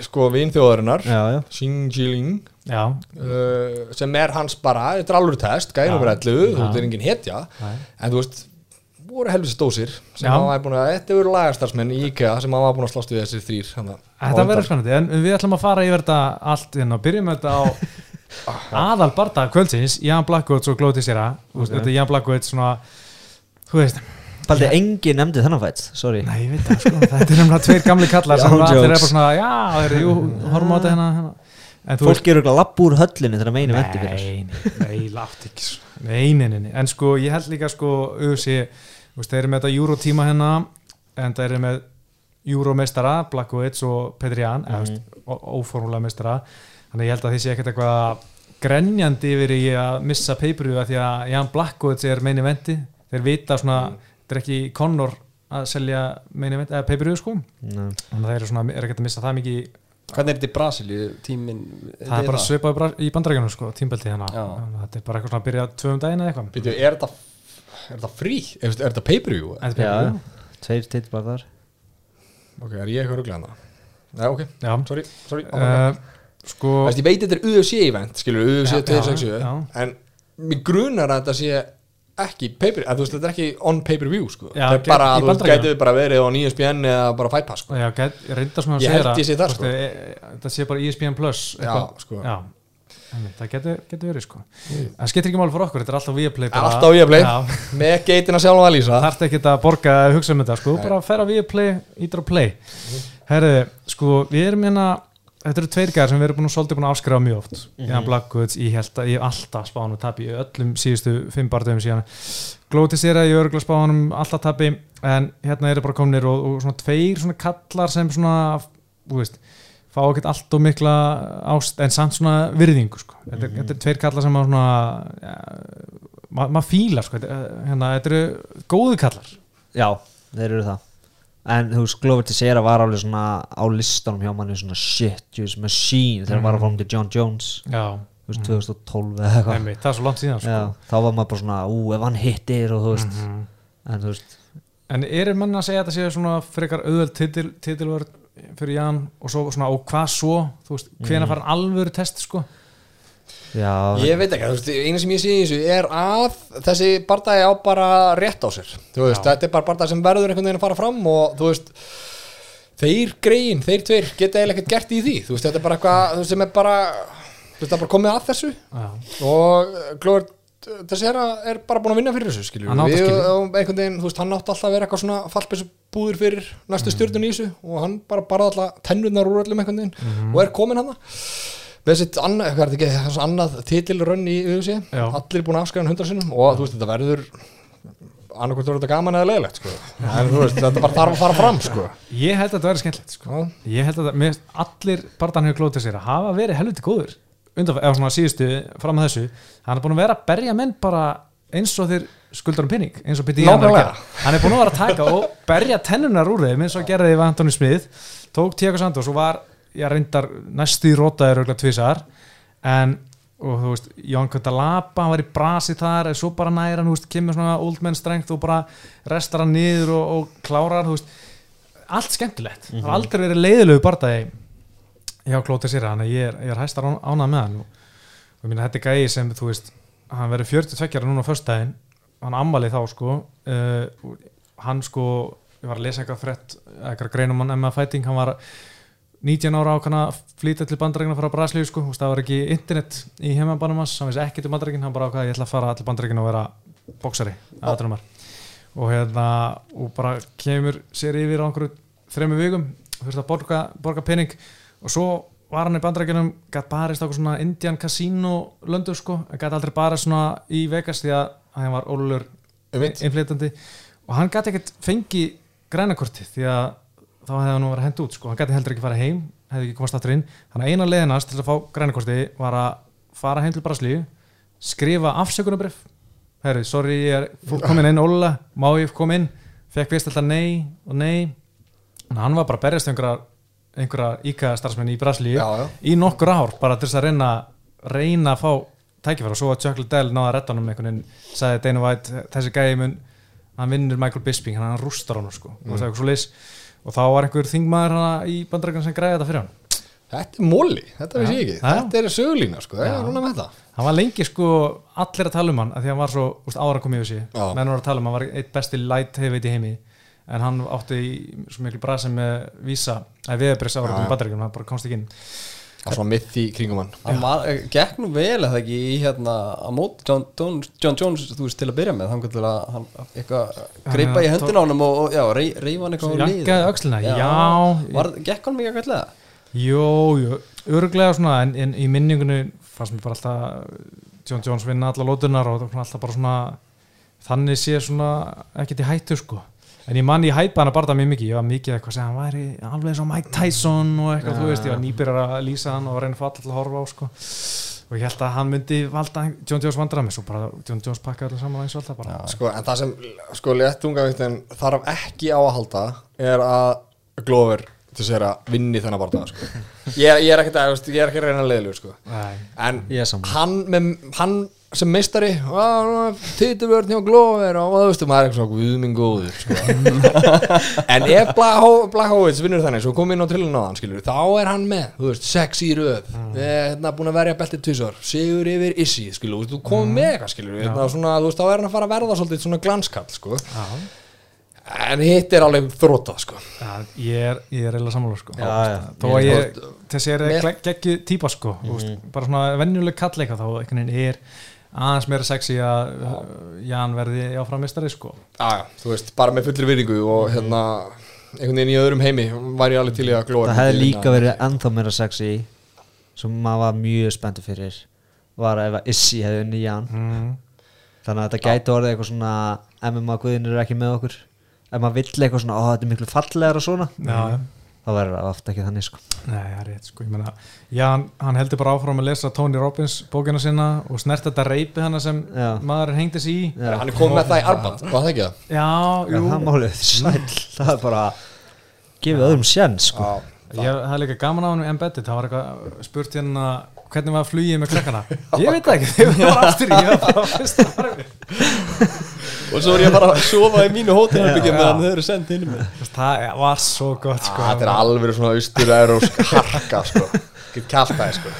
sko vinþjóðarinnar já, já, Xing Jiling já, uh, sem er hans bara, þetta er alveg test gæði nummer 11, þú veist, það er engin hetja. Nei. en þú veist, voru helvisi dósir sem hann var búin að, þetta eru lagastarsmenn í IKEA sem hann var búin að slást við þessir þrýr Þetta verður spennandi, en við ætlum að fara yfir þetta allt inn og byrjum þetta á aðal barda kvöldsins, Jan Blackwood og Glóti Sera, okay. þetta Jan Blackwood svona, þú veist. Baldi, engin nefndi þennan fætt, sorry. Nei, ég veit það, sko, þetta er nefnilega tveir gamli kallar sem allir er jokes. bara svona, já, þeir eru, jú, horfum á þetta hérna, hérna. En þú fólk eru ekki að lappa úr höllinni þegar meini vendi fyrir Nei, nei, nei, látt ekki svo. nei, nei, nei, nei, en sko ég held líka sko auðvitsi, þú veist, þeir eru með þetta Euro-tíma hérna, en það eru með Euro-meistara, Blackwood og Petri Jan, eða Mhm. mm -hmm. óformulega meistara, þannig ég held að sé ekkert eitthvað grenjandi yfir í að missa peipuru að því að Jan Blackwood er meini vendi, þeir vita svona, þetta er ekki Conor að selja meini vendi, eða peipuru sko, Nei. þannig að þeir eru svona, er ekkert að missa það mikið Hvernig er þetta í Brasilíu tíminn? það er bara svipað í bandarækjunum sko, tímbelti hérna þetta er bara eitthvað svona að byrja tvöum daginn eða eitthvað Býtu, er þetta er þetta frí? Er, er þetta pay-per-view? Já, tveir titlar þar Ok, er ég eitthvað rugglega hana? Nei, ok, já, sorry, sorry uh, sko veist, ég veit þetta er UFC event, skilur, UFC Já, 267 já, en mér grunar að þetta sé ekki pay-per, að þú veist, þetta er ekki on pay-per-view, sko Já, það er bara, í þú gætið bara verið á ESPN eða bara Fight Pass, sko já, get, ég reynda svona að Ég segja held ég sé það, sko. þið- e- þetta sé bara ESPN Plus Já, eitthvað. sko. já, það getur, getur verið sko. Það skiptir ekki máli fyrir okkur, þetta er alltaf Viaplay bara- Alltaf. Já, með geitina sjálf að lýsa. Þarf ekki að borga að hugsa um þetta sko, bara að ferra Viaplay, ídra play. Herðu, sko, við erum hérna þetta eru tveir gæðar sem við erum búin að svolítið búin að afskrifa mjög oft. Jan Blackwoods, ég held að ég alltaf spáðan og tapi í öllum síðustu fimm barðum síðan. Glótis er að ég örgulega spáðanum alltaf tapi en hérna eru bara komnir og, og svona tveir svona kallar sem svona þú veist, fá ekkert allt og mikla ást en samt svona virðingu sko. þetta, er, þetta er tveir kallar sem að svona ja, ma- maður fílar sko. hérna, þetta eru góðu kallar. Já, þeir eru það. En þú veist, Glover Teixeira var alveg svona á listanum hjá manni svona shit, just machine þegar hann var að fórum til John Jones. Já, þú veist, 2012 eða eitthvað. Einmitt, það er svo langt síðan sko. já, þá var maður bara svona, ú, ef hann hittir og þú veist, Mhm. en þú veist. En er mann að segja að þetta sé svona frekar auðvöld titil, titilvörð fyrir Jan og svo svona, og hvað svo þú veist, hvena fara hann alvöru test sko? Já, Ég veit ekki, þú veist, eina sem ég sé í þessu er að þessi bardagi á bara rétt á sér. Þú veist, þetta er bara bardagi sem verður einhvern veginn að fara fram og þú veist þeir greiðin, þeir tveir geta eiginlega ekkert gert í því, þú veist, þetta er bara eitthvað sem er bara, þú veist, það er bara komið að þessu. Já, og Glóður þessi er, er bara búin að vinna fyrir þessu Hann átti við og einhvern veginn, þú veist, hann átti alltaf að vera eitthvað svona fallbessu búður fyrir Mhm. næstu stjórnun í þessu og hann bara barði alltaf tennurnar úr öllum einhvern veginn Mhm. og er komin hann með sitt annað, hvað er þetta ekki, hans annað titilrönn í UFC, allir búin að afskræða hundra sinnum og þú veist, þetta verður annarkvæmt verður þetta gaman eða leiðilegt sko. en þú veist, þetta bara þarf að fara fram sko. ég held að þetta verði skemmtilegt sko. Ég held að allir glótið sér að hafa verið helviti góður undan, eða svona síðustu fram að þessu hann er búin að vera að berja menn bara eins og þeir skuldar um pinning eins og Pitti Jan er að gera. hann er búin að vera að taka og berja tennunar úr þeim eins og gerði við Antoni Smith tók Tiago Santos og var ég reyndar næstu í rótaður örugglega tvisar en og þú veist, Jón Köntalapa hann var í brasi þar, en svo bara næra hann, kemur svona old man strength og bara restar hann niður og, og klárar veist, allt skemmtilegt. Það har aldrei verið leiðilegu barndagi hjá Klóti sér, þannig að ég er, ég er hæstar ánað með hann. Og, og ég minna, þetta er gæði sem, þú veist, hann verið 42 ára núna á föstudaginn, hann ammalið þá sko uh, hann sko, ég var að lesa eitthvað frett eitthvað greinum hann MMA Fighting hann var 19 ára á kannan að flytja til bandarækina frá Braslíu sko, þú veist, það var ekki internet í heimabanum hans, hann vissi ekkert um bandarækin hann bara ákvaði, ég ætla að fara til bandarækina og vera bóksari, aðrumar og hérna, og bara kemur sér yfir á einhverju þremmu vikum þurfti að borga, borga pening og svo var hann í bandarækinum gætt barist á svona Indian Casino löndu sko, gætt aldrei bara svona í Vegas því að hann var ólulur Einmitt. innflytandi og hann gæti ekkert fengi grænakorti því að þá hefði hann verið hend út sko. hann gæti heldur ekki fara heim, hefði ekki komast aftur inn. Þannig að eina leiðinast til að fá grænakorti var að fara heim til Braslíu skrifa afsökunabrif herri, sorry, ég er komin inn ólulega, má ég koma inn? Fekk vist alltaf nei og nei. Hann var bara berjast við einhverja einhverja íka starfsmenn í Braslíu í nokkur ár bara til þess að reyna reyna að fá tækifæra og svo að Chuck Liddell náða að redda honum einhvern veginn sagði Dana White, þessi gæði mun hann vinnur Michael Bisping, hann, hann rústar honum sko, mm. og, svo leis, og þá var einhver þingmaður hana í bandarækjum sem græði þetta fyrir hann. Þetta er móli, þetta vissi ég ekki. Já. Þetta er sögulína, sko, það er núna með það. Hann var lengi sko allir að tala um hann af því að hann var svo úst, ára komið sig Já. menn voru að tala um hann var eitt besti light heavyweight í heimi en hann átti í svo miklu brasi með vísa að viðabrís ára Já, komið já. bandarækjum hann bara komst ekki inn. Það svona mitt í kringum hann. Hann var, eh, gekk nú vel eða ekki í hérna að mót John, John, John Jones þú veist til að byrja með hann til að hann eitthvað greipa í já, höndin á hann og, og já, rey, reyfa hann eitthvað á lið. Jaggaði öxlina, já, var, gekk hann mikið gætlega Jú, jú, örglega svona en, en í minningunni fannst mér bara alltaf John Jones vinna alla lótunar og var alltaf bara svona þannig sé svona ekkert í hættu sko en ég man ég hæpa hana bara það mjög mikið. Ég var mikið eitthvað að segja hann væri alveg og Mike Tyson og eitthvað, þú veist, ég var nýbyrjar að lýsa hann og að fá allir til að horfa á sko. Og ég held að hann myndi valda John Jones vandra með svo bara John Jones pakkaði allir saman eins og alltaf bara. Sko, en það sem, sko, léttungavíktin þarf ekki á að halda er að Glover til sér að vinni þennan barndag, sko. Ég, ég er ekki að, ég er ekki að reyna að leiðlu, sko. Nei, er sem meistari titilvörn hjá Glover og þú veist, maður er eitthvað svona guðminn góður sko. en ef Blackhowitz vinnur þannig, svo kom inn á skilur, þá er hann með, þú veist, sex í röð. Mm. hérna, búin að verja beltið tvisar sigur yfir Issi, skilur, þú þú komið með eitthvað, skilur, hérna, svona, þú veist, þá er hann að fara að verða svolítið svona glanskall, sko. Já, en hitt er alveg þrótað, sko. Já ég er, ég er eiginlega sammála sko. Já, já. þó að ég, þessi er geggi típa sko. Mm. -hmm. bara svona venjuleg kall aðeins meira sexy að uh, Jan verði áframistari sko. Já, já, þú veist, bara með fullri virðingu og hérna, einhvern veginn í öðrum heimi væri ég alveg til í að Glover það hefði líka verið ennþá meira sexy sem maður var mjög spenntur fyrir var ef að Issi hefði unni Jan. Mm. þannig að þetta gæti orðið eitthvað svona MMA guðinir er ekki með okkur. Ef maður vill eitthvað svona, ó þetta er miklu fallegra svona. Já, þá verður það ofta ekki þannig sko. Nei, það er rétt sko. Ég meina, Jan, hann heldur bara áfram að lesa Tony Robbins bókina sinna og snert þetta reypi hana sem Já. maður hengdi sig í. Já. Hann er komið með það í arband, hvað það ekki það? já, Já, jú. það málið, sæl það er bara gefið öðrum sjens sko. Ég, það er líka gaman á hann með embedded. Það var eitthvað spurt hérna hvernig var flugið með klekkana ég veit það ekki, þið var aftur í ég var bara fyrst að fara og svo er ég bara að sofa í mínu hótelherbyggjum Já, meðan þau eru sendt inn það var svo gott sko. Þetta er alveg svona austur-eurósk harka, sko. Get kallt það, sko.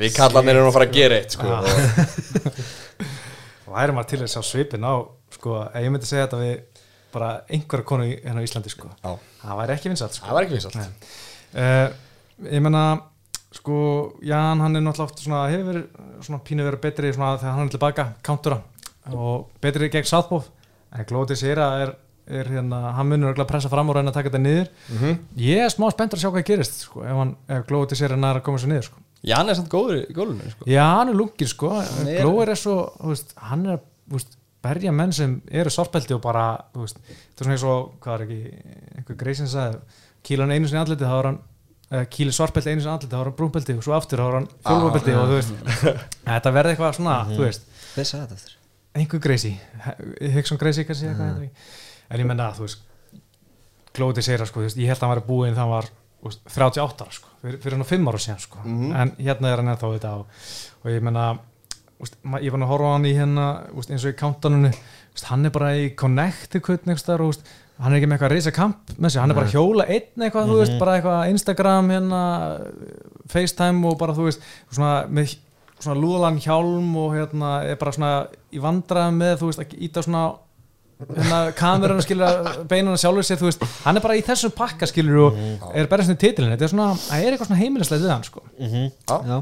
Við kallarnir erum að fara að gera eitt, sko. Já. og, væri maður til að sjá svipin á sko, ég myndi segja þetta við bara einhverja konu í- hérna á Íslandi sko. Já. það væri ekki vinsalt sko. Uh, ég menna sko, Jan hann er náttúrulega oft svona, hefur verið svona pínu verið betri svona þegar hann er tilbaka, countura og betri gegn Southpaw en Glótis er að er, er hérna, hann munur að pressa fram og reyna að taka þetta niður Mhm. ég er smá spenntur að sjá hvað gerist sko, ef, ef Glótis er að næra að koma sér niður sko. Jan er samt góður í gólunum sko. Já, hann er lungir sko Glóir er svo, veist, hann er veist, berja menn sem eru sorpeldi og bara, veist, það er svona eins og hvað er ekki, einhver greisin sagði kýla hann einu sinni andliti, þá er hann uh, kýli sorpeldi einu sinni andliti, þá er hann brúnpeldi og svo aftur þá er hann fjólfabeldi og þú veist þetta verði eitthvað svona, þú veist. Hver sagði þetta einhver greisi, Hugson greisi kannski mm. en ég menna þú veist, Glóti segir að sko, þú veist, ég held að hann var búinn þannig var þú veist, 38 ára sko, fyrir, fyrir hann 5 ára síðan sko, en hérna er hann ennþá þetta og, og ég menna ég var nú að horfa á hann í hérna eins og í countanunu, úst, hann er bara í Connecticut og hann er ekki með eitthvað að reysa kamp með sig, hann er bara að hjóla einn eitthvað, þú veist, bara eitthvað Instagram hérna, FaceTime og bara þú veist, svona með svona lúðalan hjálm og hérna er bara svona í vandræðum með, þú veist, að íta svona hérna, kamerun skilur beinuna sjálfur sér, þú veist, hann er bara í þessum pakka skilur og er bara svona titilin þetta er svona, það er eitthvað svona heimilislega við hann sko. Já,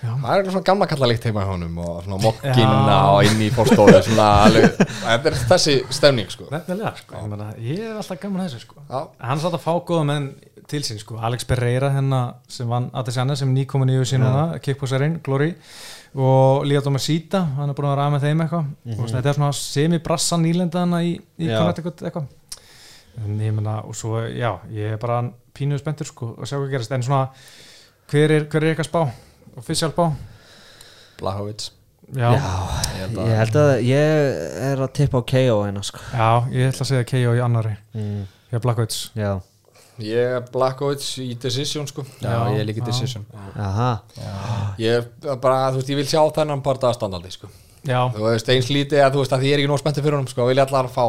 Það er svona gamla kallalikt heima hjá honum og svona mokkina og inn í fórstóðu þetta er þessi stemning sko. nefnilega, sko. ég, meina, ég er alltaf gaman að þessu sko. Já. hann satt að fá góða menn til sín sko. Alex Pereira hennar sem vann Adesanya sem nýkomin í USA núna, kickboxerinn, Glory og Lía Domasita hann er búin að ræða með þeim eitthvað og þetta er svona semi-brassa nýlenda hana í, í. Connecticut eitthvað en ég meina, og svo, já, ég er bara pínuð spenntur sko að sjá hvað gerast en svona, hver er, hver er eitthvað spá official spá Blahovic. Já, já, Ég held ég held að ég er að tippa á KO hérna sko. Ég ætla að segja KO í annari mm. ég er Blackwoods Já, Ég er Blackovits í Decision sko. Já, Já, ég er líka já. decision. Aha. Ég er bara, þú veist, ég vil sjá þennan bara standaldi sko. já, Þú veist, eins lítið að þú veist að því ég er ekki nóg spenntið fyrir honum sko, vil ég allar fá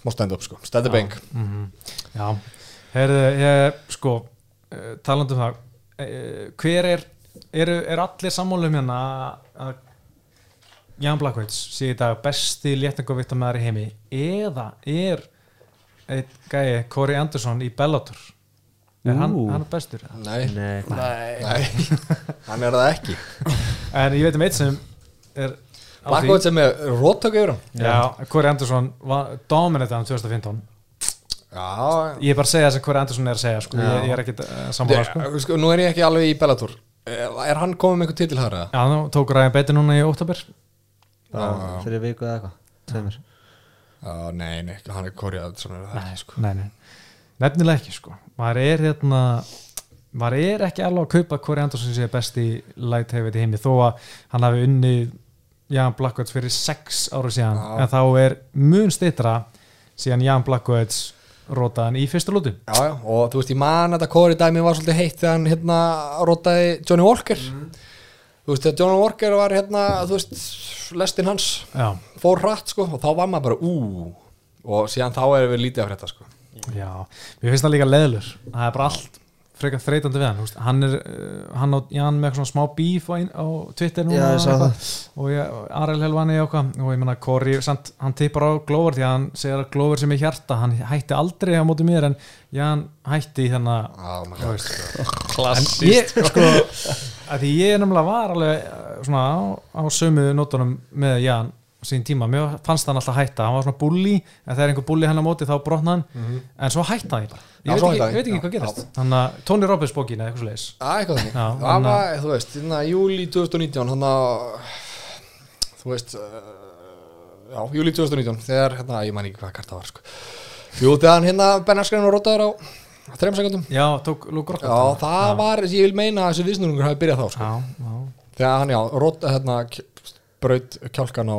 smá stand-up sko, stand-up bang Mhm. Já, heyrðu, ég, sko, uh, talandi um það, uh, hver er, eru, er allir sammálum hérna að Jan Blackwoods sé í dag besti léttingovittamæður í heimi eða er eitt gæi, Corey Anderson í Bellator? Er hann, hann er bestur? Nei, Nei, Nei. Nei, hann er það ekki. En ég veit um eitt sem er á því- Blackovits er með róttöku yfir hann Já, Corey Anderson var dominant hann 2015 Já, Ég er bara að segja það sem Corey Anderson er að segja sko. ég, ég er ekki uh, sammála sko. Sko, sko, nú er ég ekki alveg í Bellator Er er hann komið með einhver titil þar eða? Já, nú tók Ryan Beiti núna í óttabir bara fyrir viku eða eitthvað Tveimur Já, nei, nei, hann er korjað er ekki, sko. Nei, nei, nefnilega ekki sko maður er hérna maður er ekki alveg að kaupa Corey Anderson sé besti light í heimi þó að hann hafi unnið Jan Blackwoods fyrir sex ára síðan Já. en þá er mun stitra síðan Jan Blackwoods rótaðan í fyrstu lútu Já, já, og þú veist, ég man að þetta kori dæmi var svolítið heitt þegar hann hérna rótaði Johnny Walker. Þú veist, þegar Johnny Walker var hérna, þú veist, lestin hans Já, fór hratt, sko, og þá var maður bara, ú og síðan þá erum við lítið af þetta, sko. Já, mér finnst það líka leðlur það er bara allt frekar þreytandi við hann veist, hann er, uh, hann og Jan með eitthvað svona smá bíf á, á Twitter núna Já, og ég, Arel Helvani og ég menna Kori, samt, hann tippar á Glover því að hann segir að Glover sem er hjarta. Hann hætti aldrei á móti mér en Jan hætti í þennan Já, veist. Klassist ég, sko að því ég nefnilega var alveg uh, svona á, á sömu nótunum með Jan. á sín tíma, mér fannst hann alltaf hætta. Hann var svona bulli, en þegar einhver bulli hann á móti þá brotna hann, en svo hætta ég bara Já, ég veit ekki, hann. ég veit ekki Já, hvað gerast þannig að Tony Robbins bókin eða eitthvað þannig. Já, Það hann að- var, þú veist, júli 2019 hann að, þú veist uh, já, júli 2019 þegar, hérna, ég man ekki hvað karta var, sko. Jú, þegar hann hérna Benarskræn og rótaður á þreim sekundum. Já, tók Luke Rockhold Já, það var, ég vil meina að þessi viðsnurungur hafi byrjað þá, sko. Þegar hann, já, róta, hérna, braut kjálkan á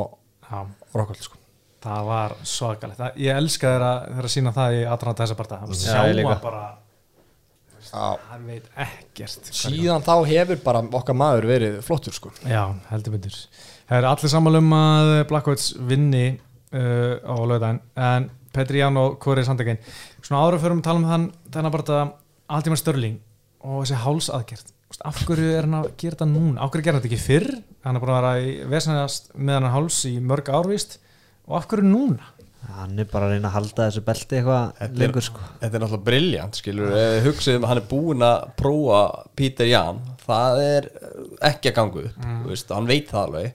Rokkvöld, sko. Það var svakalegt ég elska þeirra að sína það í aðranda þessa parta Já, sjá ég líka. hann bara, Já, hann veit ekkert síðan þá hefur bara okkar maður verið flottur, sko. Já, heldur myndir Það er allir sammála um að Blackwoods vinni uh, á lögdæðin en Petri Ján og Kori Sandegin svona ára fyrir að tala um þann þennan bara Altíma Störling og þessi veist, af hverju er hann að gera þetta núna? Af hverju gera þetta ekki fyrr? Hann er búin að vera í vesennast með hann háls í mörg árvist og af hverju núna? Hann er bara að reyna að halda þessu belti eitthvað lengur sko. Þetta er náttúrulega briljant, skilur hugsaðum að hann er búinn að prófa Peter Jan, það er ekki að gangu upp, Mm. hann veit það alveg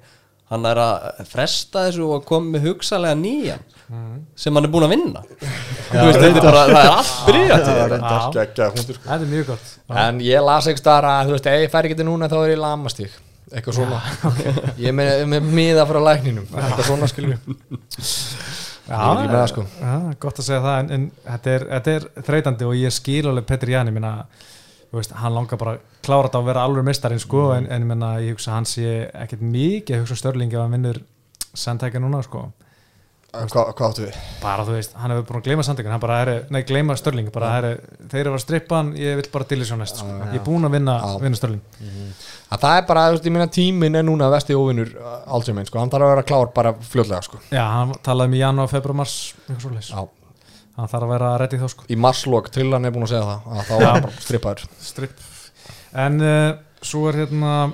hann er að fresta þessu og koma með hugsalega nýjan Mm. sem hann er búinn að vinna. Þú veist, þetta er bara, það er allt briljant í þetta. Sko. Þetta er mjög gott. En ég las ekki staðar að, þú veist, ef ég fær ekki þetta núna þá er ég lamastík Eitthvað svona. Ég er með, með miða frá lækninum. Eitthvað svona Ég það, sko. já, gott að segja það en, en þetta, er, þetta er þreytandi og ég skil alveg Petri ég minna veist, hann langar bara að klára þetta að vera alveg mestarinn sko, en, en ég minna, ég hugsa að hann sé ekkert mikið að hugsa um Störling ef hann vinnur sandtækja núna sko. Hvað, hvað áttu við? bara þú veist, hann hefur búin að gleyma sandtækjan hann bara, er, nei, gleyma Störling bara, er, þeir eru að strippa hann, ég vil bara dillisjá næst sko. ég er búin að vinna, vinna Störling Að það er bara, þú veist, ég minna tíminn er núna vesti óvinnur Alzheimer, sko, hann þarf að vera klár bara fljótlega, sko. Já, hann talaði um í janúar, februar, mars eitthvað Já. Hann þarf að vera að reddi þá sko. Í marslokk, trillan er búin að segja það að þá var hann bara strippaður stripp. En uh, svo er hérna uh,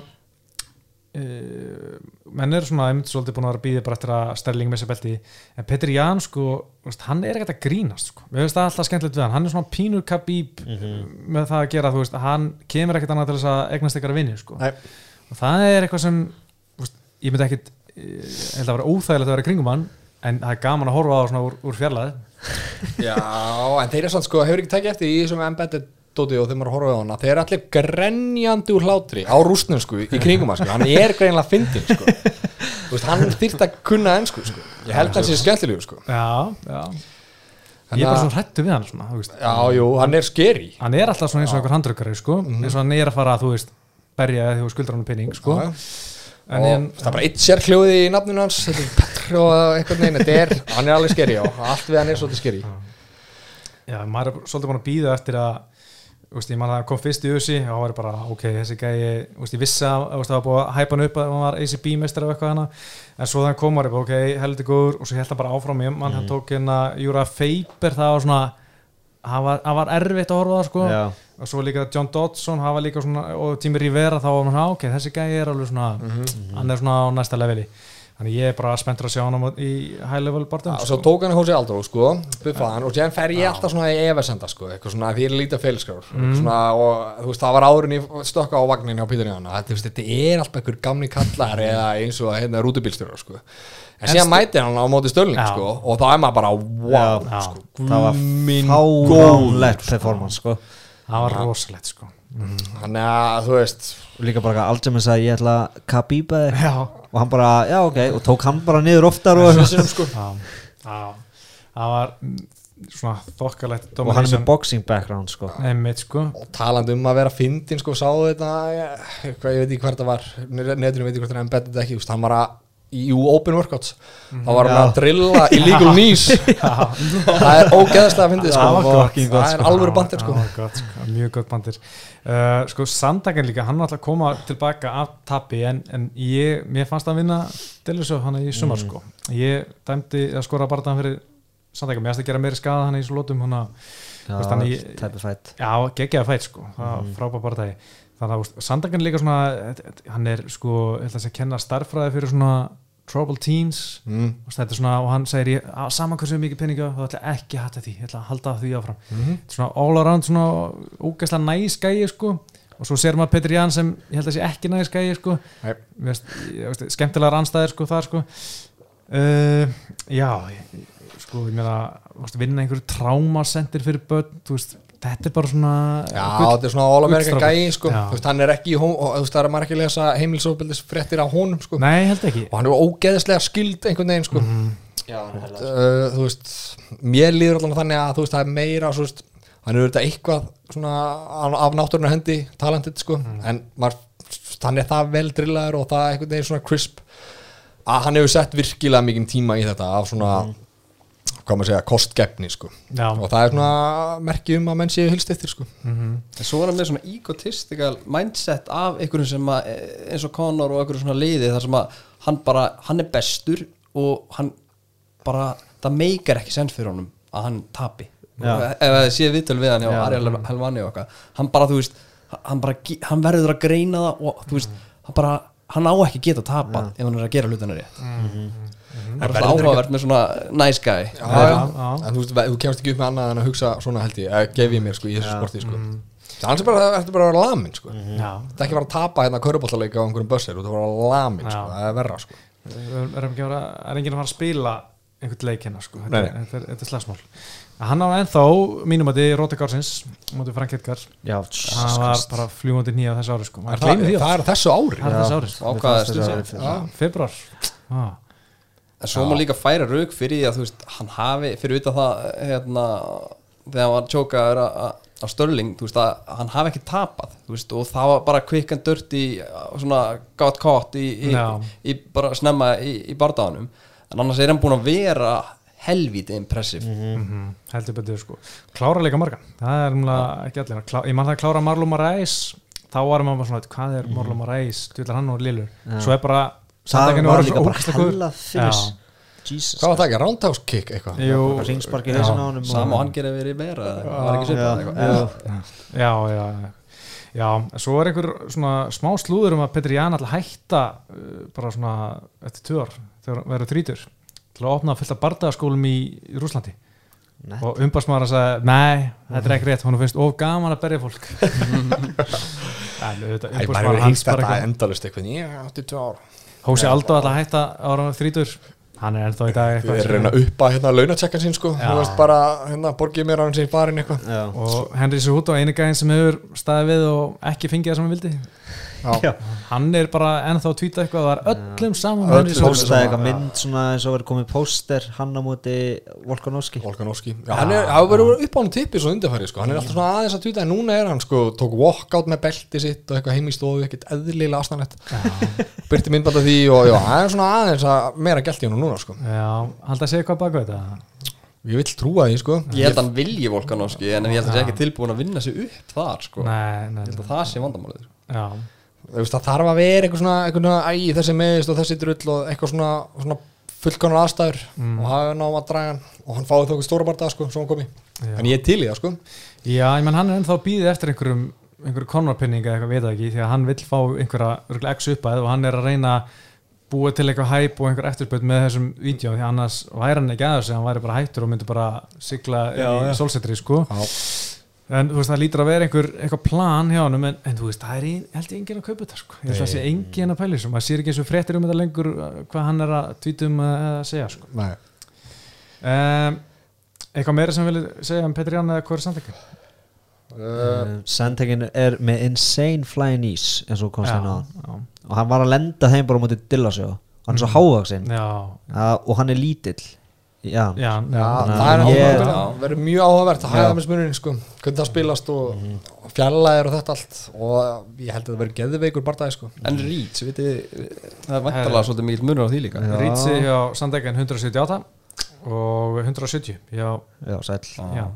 menn eru svona einmitt svolítið búin að vera að býða bara eftir að Sterling með sér belti. En Petr Jan sko, veist, hann er ekkert að grínast sko. finnst það alltaf skemmtilegt við hann. Hann er svona pínur kabíb með það að gera þú veist, hann kemur ekkert annað til þess að eignast ykkar að vinni sko. Nei. og það er eitthvað sem veist, ég myndi ekkit ég held að vera óþægilegt að vera kringum hann en það er gaman að horfa á það svona úr, úr fjarlæði Já, en þeir eru svona sko, hefur ekki tekið eftir í þessum embedded dóti og þeir maður horfa á hana. Þeir eru allir grenjandi úr hlátri á rústnum sko, í kringum hann sko, hann er greinlega fyndin sko. Veist, hann þyrft að kunna ennsku sko. Ég held að hann sé skemmtilegu sko. Já, já. Ég er bara svona hrættu við hann svona. Já, jú, hann er skeri hann er alltaf svona eins og einhver handrökkari sko, eins og hann er að fara að þú veist berja því þú skuldar hann pinning sko. Já, já. En og ég, það er bara eitt sérkljóði í nafninu hans. Þetta er Petr og eitthvað neina þetta er, hann er alveg skeri á, allt við hann er svolítið skeri já, maður er svolítið búin að býða eftir að veist, ég man að það kom fyrst í ösi og það var bara, ok, þessi gæi ég vissi að það var búið að hæpa hann upp að hann var ACB mestar af eitthvað hana. En svo þannig kom maður, ok, heldur góður. Og svo held það bara áfram, ég mann, hann tók hérna Júra Feiber, það var svona það var, var erfitt að horfa það sko. Já. og svo líka John Dodson svona, og Tími Rivera þá var maður, svona, ok, þessi gæi er alveg svona hann er svona á næsta leveli þannig ég er bara spenntur að sjá hann á- í high level bortum og svo tók hann Hósi Aldró sko, buffaði hann og séðan fer ég alltaf svona í efasenda sko, eitthvað svona því ég er lítið feilskrár svona, og þú veist það var áðurinn í stökka á vagnin hjá Pítur Ján þetta, er alltaf einhver gamni kallar eða eins og hérna rútubílstjórar sko. en síðan mæti hann á móti stölning Já. sko, og þá er maður bara wow sko, það var minn fáránlegt performance sko. það var rosalegt sko þannig að þú veist líka bara Algemin sagði ég ætla að kabíba þig. Já, og hann bara, já ok, og tók hann bara niður oftar og, Sinum, sko. já, já. Það var svona þokkalegt og hann er með boxing background sko. einmitt sko. Og talandi um að vera fyndin sko, sáðu þetta ég, ég veit ekki hvert það var. Neðurinn veit ekki hvort það er embedded ekki, þú veist, hann var að í open workouts, þá var hann Já. að drilla illegal knees það er ógeðslega að fyndið sko. Það það er sko. alvöru bandir sko. það gott, sko, mjög gott bandir uh, sko Sandagen líka, hann var alltaf að koma tilbaka af tapi en, en ég, mér fannst að vinna Delisov hann í sumar Mm. sko ég dæmdi að skora bara þann fyrir Sandagen, mér fannst að gera meiri skada hann í svo lótum hann að, tæpi fætt já, geggjaði fætt sko það var Mhm. frábær bara það þannig að Sandagen líka svona hann er sko, ég ætla að segja kenna starffræði fyrir svona trouble teens. Mm. og, svona, og hann segir ég, saman hversu mikið peninga þá ætla ekki að hata því, ég ætla að halda því áfram. Mm. Er svona all around svona ógæslega næs gæi sko. Og svo ser maður Petri Ján sem ég held að sé ekki næs gæi sko. Veist, veist, skemmtilegar anstæðir sko þar sko. Uh, já sko ég meina vinna einhverju trámasendir fyrir börn þú veist, þetta er bara svona Já, gull- þetta er svona all American gullstrákur. gæi sko. Þú veist, hann er ekki í hó- og þú veist, það er maður ekki að lesa heimilsófbildis fréttir af honum sko. nei, held ekki og hann er ógeðslega skild einhvern veginn sko. já, uh, þú veist mér líður allan þannig að þú veist það er meira svo veist, hann er auðvitað eitthvað svona af náttúrunar hendi talentið sko en maður, hann er það vel drillaður og það er einhvern veginn svona crisp að hann hefur sett virkilega mikið tíma í þetta af svona hvað maður segja, kostgefni sko. Já, og það er svona merki um að menn séu hilst eftir sko. Mm En svo er hann með svona egotistical mindset af einhverjum sem að, eins og Conor og einhverjum svona liði þar sem að hann bara, hann er bestur og hann bara, það meikar ekki sens fyrir honum að hann tapi. Já. ef það sé viðtöl við hann hjá Já. Ariel Helvani og eitthvað. Hann bara, þú veist, hann bara hann verður að greina það og þú veist, hann bara hann á ekki geta tapað ef hann er að gera hlutina rétt. Það er alltaf áhugavert með svona nice guy. Já, Já, já. já. en þú veist, þú kemst ekki upp með annað en að hugsa svona held ég, eða gef ég mér sko í þessu sporti sko. þannig er bara, ertu bara að vera lamin sko. Já. þetta er ekki bara að tapa hérna kaurubáttaleika á einhverjum bössir, þú ert að vera lamin sko, það er verra sko. Er, er, að er enginn að fara að spila einhvern leik hérna sko. er- er, þetta er slagsmál hann á ennþá, mínum að þið, Rótegársins mútið Frank Edgar. Já, hann var bara fljúandi nýja þessu ári sko. er það, því það er þessu ári. Það er þessu ári sko. Á hvaða stund sér sér? februar. Ah. En svo má líka færa rauk fyrir því að þú veist, hann hafi, fyrir utan það hérna, þegar hann var tjókaður á- Störling, þú veist, að hann hafi ekki tapað, þú veist, og það var bara quick and dirty, svona got caught í, í, í bara snemma í, í bardaðanum, en annars er hann búin að vera helvítið impressive. Mm heldur betur sko. klára líka margan, það er umlega ekki allir. Klá, ég man það að klára Marlon Moraes. Þá varum maður bara svona, hvað er Marlon Moraes? Djúlar hann og Lillur, Já. svo er bara það var var líka svo bara hella. Jesus. Hvað var það ekki, roundhouse kick eitthvað? Jú, ringspark í já. hausinn á honum Sama og hann gerir verið meira, eða var ekki eitthvað. Já. já, já, svo er einhver svona smá slúður um að Petri Ján alltaf hætta uh, bara svona eftir tvö ár þegar hann verður þrítur til að opna fullt af bardaðaskólum í, í Rúslandi Nei. og umbásmaður að segja, nei, þetta er ekki rétt. Hún finnst of gaman að berja fólk. Hefur hans bara eitthvað endalust eitthvað Ég átti tvö ár. Hósi Aldó alltaf hætta ára þrítur hann er ennþá í dag er eitthvað reyna upp að hérna launatsekkan sín sko. Þú veist bara, hérna, borgið mér á hans í farin eitthvað. Og Henry Cejudo, eini gæðin sem hefur staðið við og ekki fengið það sem hann vildi. Hann er bara ennþá að tvíta eitthvað og það er öllum saman Öllum. Póstaði eitthvað mynd svona eins og verið komið póster hann á móti Volkanovski. Volkanovski. Já, hann er, hafa verið upp á hann tippi svo undarfæri sko. Hann er alltaf svona aðeins að tvíta en núna er hann sko Tók walkout með belti sitt og eitthvað heim í stofu Ekkert eðlilega aðstæðanett Byrti myndband af því og já, hann er svona aðeins að meira gælt í hann núna sko. Já, haldið að segja hvað baka þetta? Ég vill trúa því sko. Ég held að hann vilji Volkanovski en ég held að hann sé ekki tilbúin að vinna sig upp þar sko. Nei, nei, Ég held að það sé vandamálið. Sko. já, það þarf að vera eitthvað svona, eitthvað svona æ, þessi meðist og þessi drull og eitthvað svona, svona fullkonar aðstæður Mm. og hafa náum að draga hann og hann fáið þó ekki stóra barða sko, svo hann komi já. en ég er til í það sko já, ég menn hann er ennþá býðið eftir einhverjum einhverju konarpinninga eitthvað, veit það ekki því að hann vill fá einhverja x uppæð og hann er að reyna að búa til eitthvað hæp og einhver eftirspöld með þessum vídeo því annars væri hann ekki að þessu hann væri bara hættur og myndi bara sigla Já, í já. sólsetri sko Já. En þú veist það lítur að vera einhver eitthvað plan hjá hann en, en þú veist það er ein, held ég enginn að kaupa þetta sko. Ég held að það sé Nei. enginn að pæli þessu. Maður sér ekki eins og fréttir um þetta lengur uh, hvað hann er að tvíta um að að segja sko. Nei. um, eitthvað meira sem vilja segja um Petri Ján eða hvað er samtækja? uh, Sandtekin er með insane flying knees eins og komst á hann já, og hann var að lenda þeim bara á móti Dillasjó hann er svo hávaksinn já, uh, og hann er lítill já, já, já, það er verður mjög áhugavert að hæða með smunurinn sko, hvernig það spilast og mm. fjallaðir og þetta allt. Og ég held að það verður geðveikur barndagi sko. En Reeds, veitir Það er vantarlega svolítið mikil munur á því líka. Rítsi hjá Sandækjan 178 og 170 já, já, sæll. Já.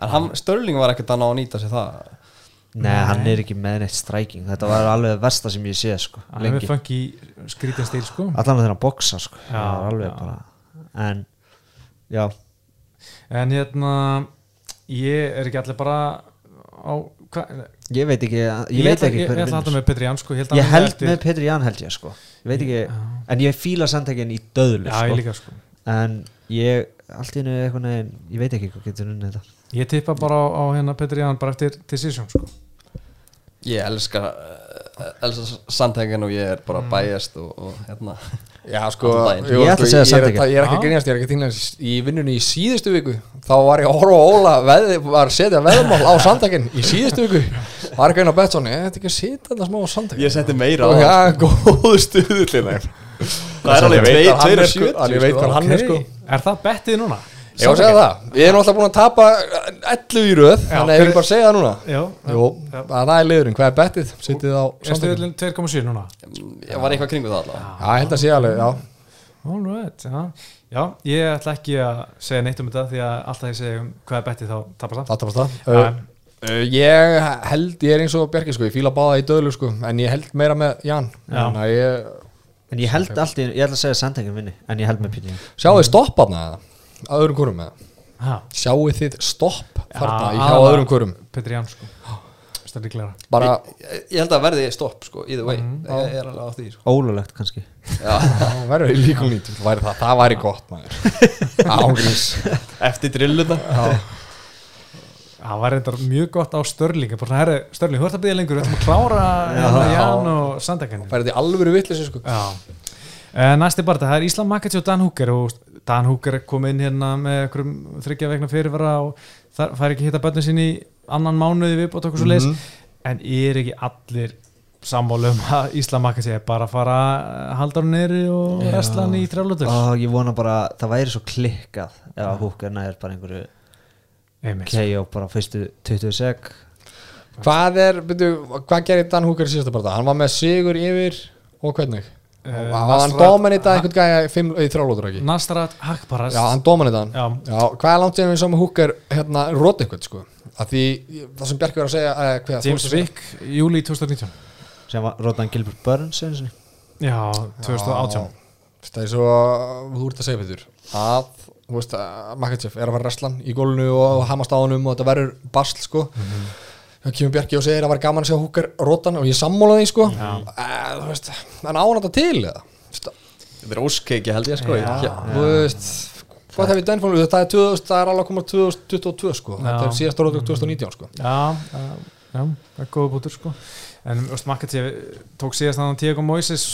En hann, Störling var ekkert að ná að nýta sér það. Nei, hann er ekki með neitt striking. Þetta var alveg það versta sem ég sé sko, hann er með lengi. funky skrítin stíl sko. Allan þegar hann boksa sko. Já, alveg já. bara En, já. En hérna ég er ekki allir bara á hva, Ég veit ekki, ég, ég, veit ekki ég, ég hver ætla að halda vinnur með Petri Ján sko ég held, Ég held með Petri Jan held ég sko. Ég veit ekki, Já. en ég fíla Sandtekin í döðlu já, ég sko. líka sko. En ég, allt í hennu eitthvað Ég veit ekki hvað getur unnið þetta. Ég tippa bara á, á hérna Petri Ján bara eftir decision sko. Ég elska uh, elska Sandhagen og ég er bara bæjast og, og hérna Já sko, jú, Ég sko, segja ég, er, ég er ekki grínast, ég er ekki að þínast í vinnunni í síðustu viku þá var ég að horfa á Óla veð, var að setja veðmál á sandakinn í síðustu viku. Var ekki einn á Betsoni, ég ætti ekki að setja þetta smá á sandakinn Ég setti meira á og það. já, góðu stuðullina Það er alveg Ég veit hvað hann 2 er, 2 sko, að ég veit hvað hann er sko. Er það bettið núna? Ég var að segja það, við erum alltaf búin að tapa 11 í röð, þannig að ég vil bara segja það núna. Já, Jú, að það er liðurinn, hvað er bettið? Sittið á er sandakinn stöðlinn 2,7 núna? Ég var eitthvað kringu það allavega. Já, ég held að sé alveg, já. All right, já. já, ég ætla ekki að segja neitt um þetta því að alltaf ég segja um hvað er bettið þá tapar það. Það tapast það. Já. uh, uh, Ég held, ég er eins og Bjarki sko, ég fíla báða í döðlu sko. En ég held meira með Jan. Já. Þannig að ég, En ég held allt í hennu, ég ætla að segja Sandtekin vinni En ég held með Jan. Sjáu þið stopp aðna Að öðrum kurum með Ha, Sjáu þið stopp þarna Já, í hjá öðrum kurum Petri sko. Það er líklega Bara, ég, ég held að verði stopp sko, either way. Alveg því sko. Ólulegt kannski. Já, það verður í líkum nýtt væri það, það væri gott Eftir drilluna Það var reyndar mjög gott á Störling. Störling, þú ert að byggja lengur, við ætlum að klára hérna Ján og Sandækjan Færið í alvöru vitleysi sko. Já. Uh, Næsti bara, það er Íslam Makachi og Dan Hooker og Dan Hooker er komið inn hérna með þryggja vegna fyrirvara og það fær ekki hitta börnum sín í annan mánuði viðbót okkur svo leis Mhm. en er ekki allir sammálu um að Íslam Makachi er bara að fara að halda hann neyri og Já. resla hann í þrjálflötur Ó, Ég vona bara, það væri svo klikkað Ef húkar næður bara einhverju Einmitt. KO bara fyrstu 20 sek Hvað er, byrju, hvað gerir Dan Húkar í síðasta bara Hann var með sigur yfir og hvernig Var hann Nasrat- dominita einhvern gæja í þrjálótur ekki? Nasrat Hakparas Já, hann dominita hann Já. Já, hvað er langt síðan við sáum Húkar hérna rót eitthvað sko? Að því það sem Bjarki var að segja eh, hvað, James Wick, júli 2019 sem var Róðan Gilbert Burns einu sinni. Já, 2018 Já, það er svo þú ert að segja fyrir að þú veist að Makachev er að fara wrestlan í gólunu og hamast á honum og þetta verður basl sko þá kemur Bjarki og segir að það var gaman að sjá húkar rótan og ég sammála því sko. Eh, þú veist, en ánætta til eða? Þú veist, Þetta er óskeiki held ég sko. Já. Ég- þú veist hvað það við dænfónu, það er 2000, það er alveg að koma 2022 sko, þetta er Já. síðasta rótug 2019 sko. Já, já, já, það er góða bútur sko. En Makati tók síðast að hann Diego Moises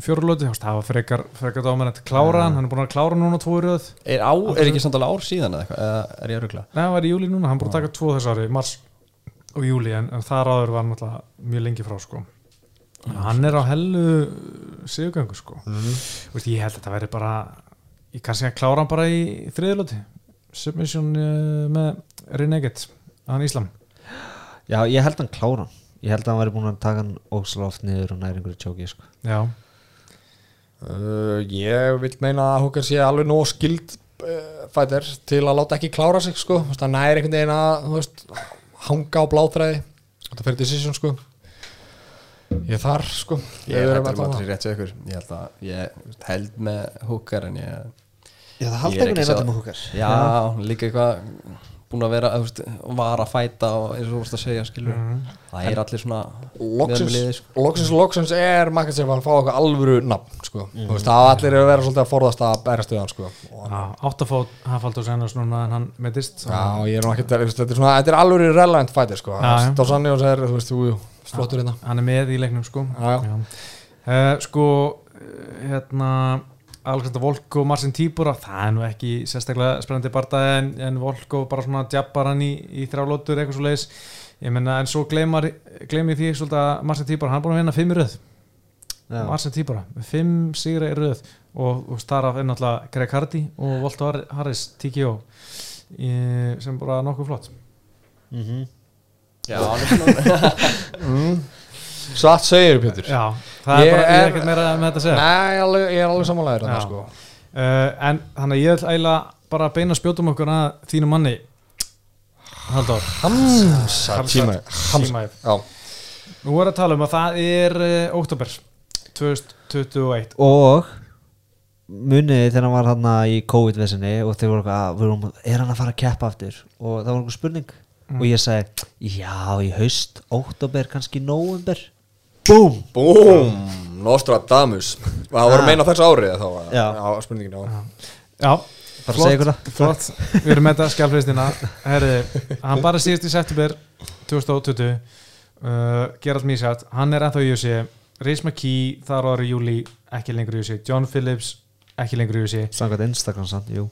fjórulóti, það var frekar, frekar dámennett kláraðan, hann. Er búin að klára núna tvo í röð. Er, á, er ekki samt alveg ár síðan eða eitthvað er ég að rugla? Nei, það var í júli núna, hann búin að taka tvo þess ári, mars og júli, en, en þar áður var hann náttúrulega mjög lengi frá sko. Hann er á hellu sigugöngu sko. Vist, Ég held að þetta veri bara ég kannski að klára hann bara í þriðlóti Submission uh, með Renegade, hann Íslam. Já, ég held hann kláran Ég held að hann væri búin að taka hann ósloft niður og næri einhverju tjóki sko. Já, uh, ég vil meina að húkar sé alveg nóg skild uh, fætir til að láta ekki klára sig sko, það næri einhvern veginn að þú veist, hanga á bláþræði þetta fyrir decision sko. Ég þar sko. Ég með ykkur. Ég held að ég held með húkar en ég Já, það Ég ekki svo- húkar. Já, líka eitthvað búin að vera, þú veist, var að fæta og eins og þú vorst að segja, skilur það er allir svona loksins, meðmæliði, sko. loksins, loksins er makkað sem að fá eitthvað alvöru nafn sko. mm. veist, það allir eru að vera svolítið að forðast að bæra stöðan sko. og, Já, áttafót Hafaldur Sennars núna en hann meðist já, ég er nú ekki þetta er, svona, þetta er alvöru relevant fætir sko. Dos Anjos er, þú veist, jú, flottur hérna hann er með í leiknum sko Já, já. Uh, sko uh, hérna Alexander Volk og Marcin Tíbura það er nú ekki sérstaklega spennandi bardaði en, en Volk og bara svona djabbar hann í, í þrjálótur eitthvað svo leiðis ég menna en svo gleymar, gleymi því svolítið að Marcin Tíbura, hann er búin að vinna fimm í röð Já. Marcin Tíbura, með fimm sigra í röð og, og starf er náttúrulega Greg Hardy og Volto Harris TKO sem bara nokkuð flott Mhm. Já, hann er svona Satt segir Pétur. Já, það er Ég bara, ég er er- ekkert meira með þetta að segja. Nei, alveg, ég er alveg sammálaður Já. sko. uh, en þannig að ég vil eiginlega bara beina spjótum okkur að þínu manni Halldór. Hamsa tíma Hamsa Tímaev. Já, Nú er að tala um að það er uh, oktober 2021 Og muniði þegar hann var hann í COVID-vesinni og þeir voru eitthvað, við vorum, er hann að fara að keppa aftur? Og það var einhver spurning. Og ég sagði, já, í haust óttobер, kannski nóvember Búm! búm. Nostradamus. Það voru að meina þess árið þá var- Já. Já, spurningin já. Já, Bara að segja ykkur það. flott Við erum með þetta skjálfristina Herði, hann bara síðast í september 2020 uh, Gerald Mísat, hann er ennþá í USA Reis McKee, þar ára í júli ekki lengur í USA, John Phillips ekki lengur í USA, Samkvæmt Instagram samt, jú.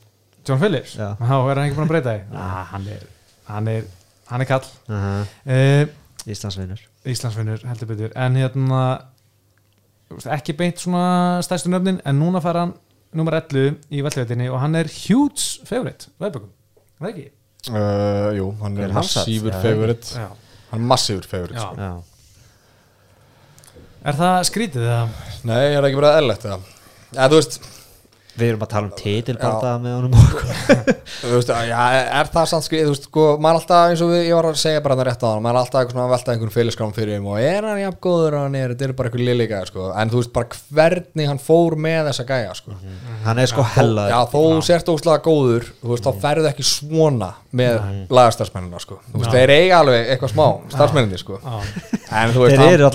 John Phillips? Já. þá er hann ekki búin að breyta því? Ah, hann, er, hann, er, hann er kall. Uh -huh. uh, Íslandsvinnur Íslandsfinnur heldur betur en hérna þú veist, ekki beint svona stærstu nöfnin en núna fara hann nummer 11 í velliðvetinni og hann er huge favorite veðbökum, það ekki? Uh, jú, hann er Er massífur favorite Já. Hann er massífur favorite Já. sko. Já, Er það skrítið það? Nei, er það ekki bara eðlegt eða? Ja, þú veist, Við erum að tala um titilbardaða með honum og þú veist, já, er það samt skrið, þú veist, sko, maður er alltaf eins og við, ég var að segja bara það rétt á hann, maður er alltaf eitthvað svona að velta einhvern félagskrám fyrir um og er hann jafn góður og hann er, þetta er bara eitthvað lillíka, sko, en þú veist bara hvernig hann fór með þessa gæja, sko. Hann er sko hellaður. Já, þó þú sért óslega góður, þú veist, þá ferðu ekki svona með lagastarsmennina, sko, þú veist, Já. þeir eiga alveg eitthvað smá, starfsmenninni, sko, Já, en þú veist, Þeir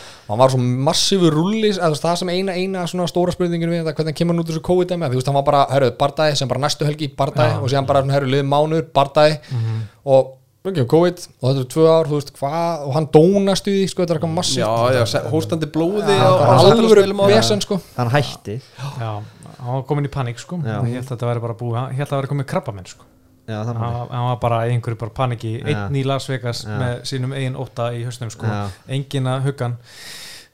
hann- var svo massífur rullis það sem eina, eina svona stóra spurningin við þetta hvernig kemur hann út úr þessu COVID-dæmi? Þú veist hann var bara, herru, bardagi sem bara næstu helgi bardagi Já. og síðan bara, herru, liðið mánuður bardagi og það kemur COVID og þetta er tvö ár, þú veist, hvað og hann dónast í því, sko, þetta er eitthvað massíft. Já, já, se- hóstandi blóði það á- á er alvöru samfélagsmiðlum og- vesen, sko. Hann hætti. Já, hann var komin í panik sko. Ég held að þetta væri bara búið, hann held að það væri komin krabbamenn sko Já, hann, hann var bara í einhverju bara paniki einn í Las Vegas Já. með sínum eigin ótta í hausnum sko. Engin að huggan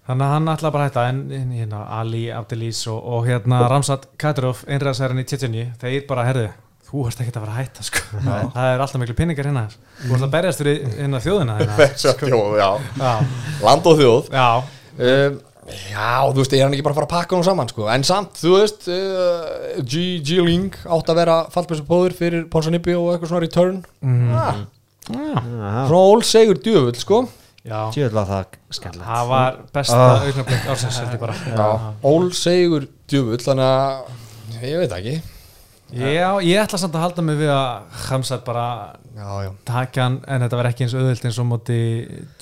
þannig að hann ætla bara að hætta. En, en hérna, Ali Abdelis og, og hérna Ramsat Kadyrov, einræðsærin í Tjetjunni þeir bara, herðu, þú ert ekkert að fara að hætta sko. það er alltaf miklu pinningar hérna. Þú ert að berjast fyrir hérna þjóðina hérna. Já, land og þjóð. Já, um, Já, þú veist, ég er hann ekki bara að fara að pakka hún saman sko. en samt, þú veist uh, G- G-Ling átt að vera fallbessu póður fyrir Ponsanibbi og eitthvað svona return. Mm, ah, Já, svona ól segur djöfull sko. tjóðlega var það skemmtilegt. Það var besta Ah. uh. augnablik ársins held ég bara. Já, ól segur djöfull þannig að ég veit ekki. Já, ég ætla samt að halda mig við að Hamsat bara Já, já, taka hann en þetta var ekki eins auðvilt eins og móti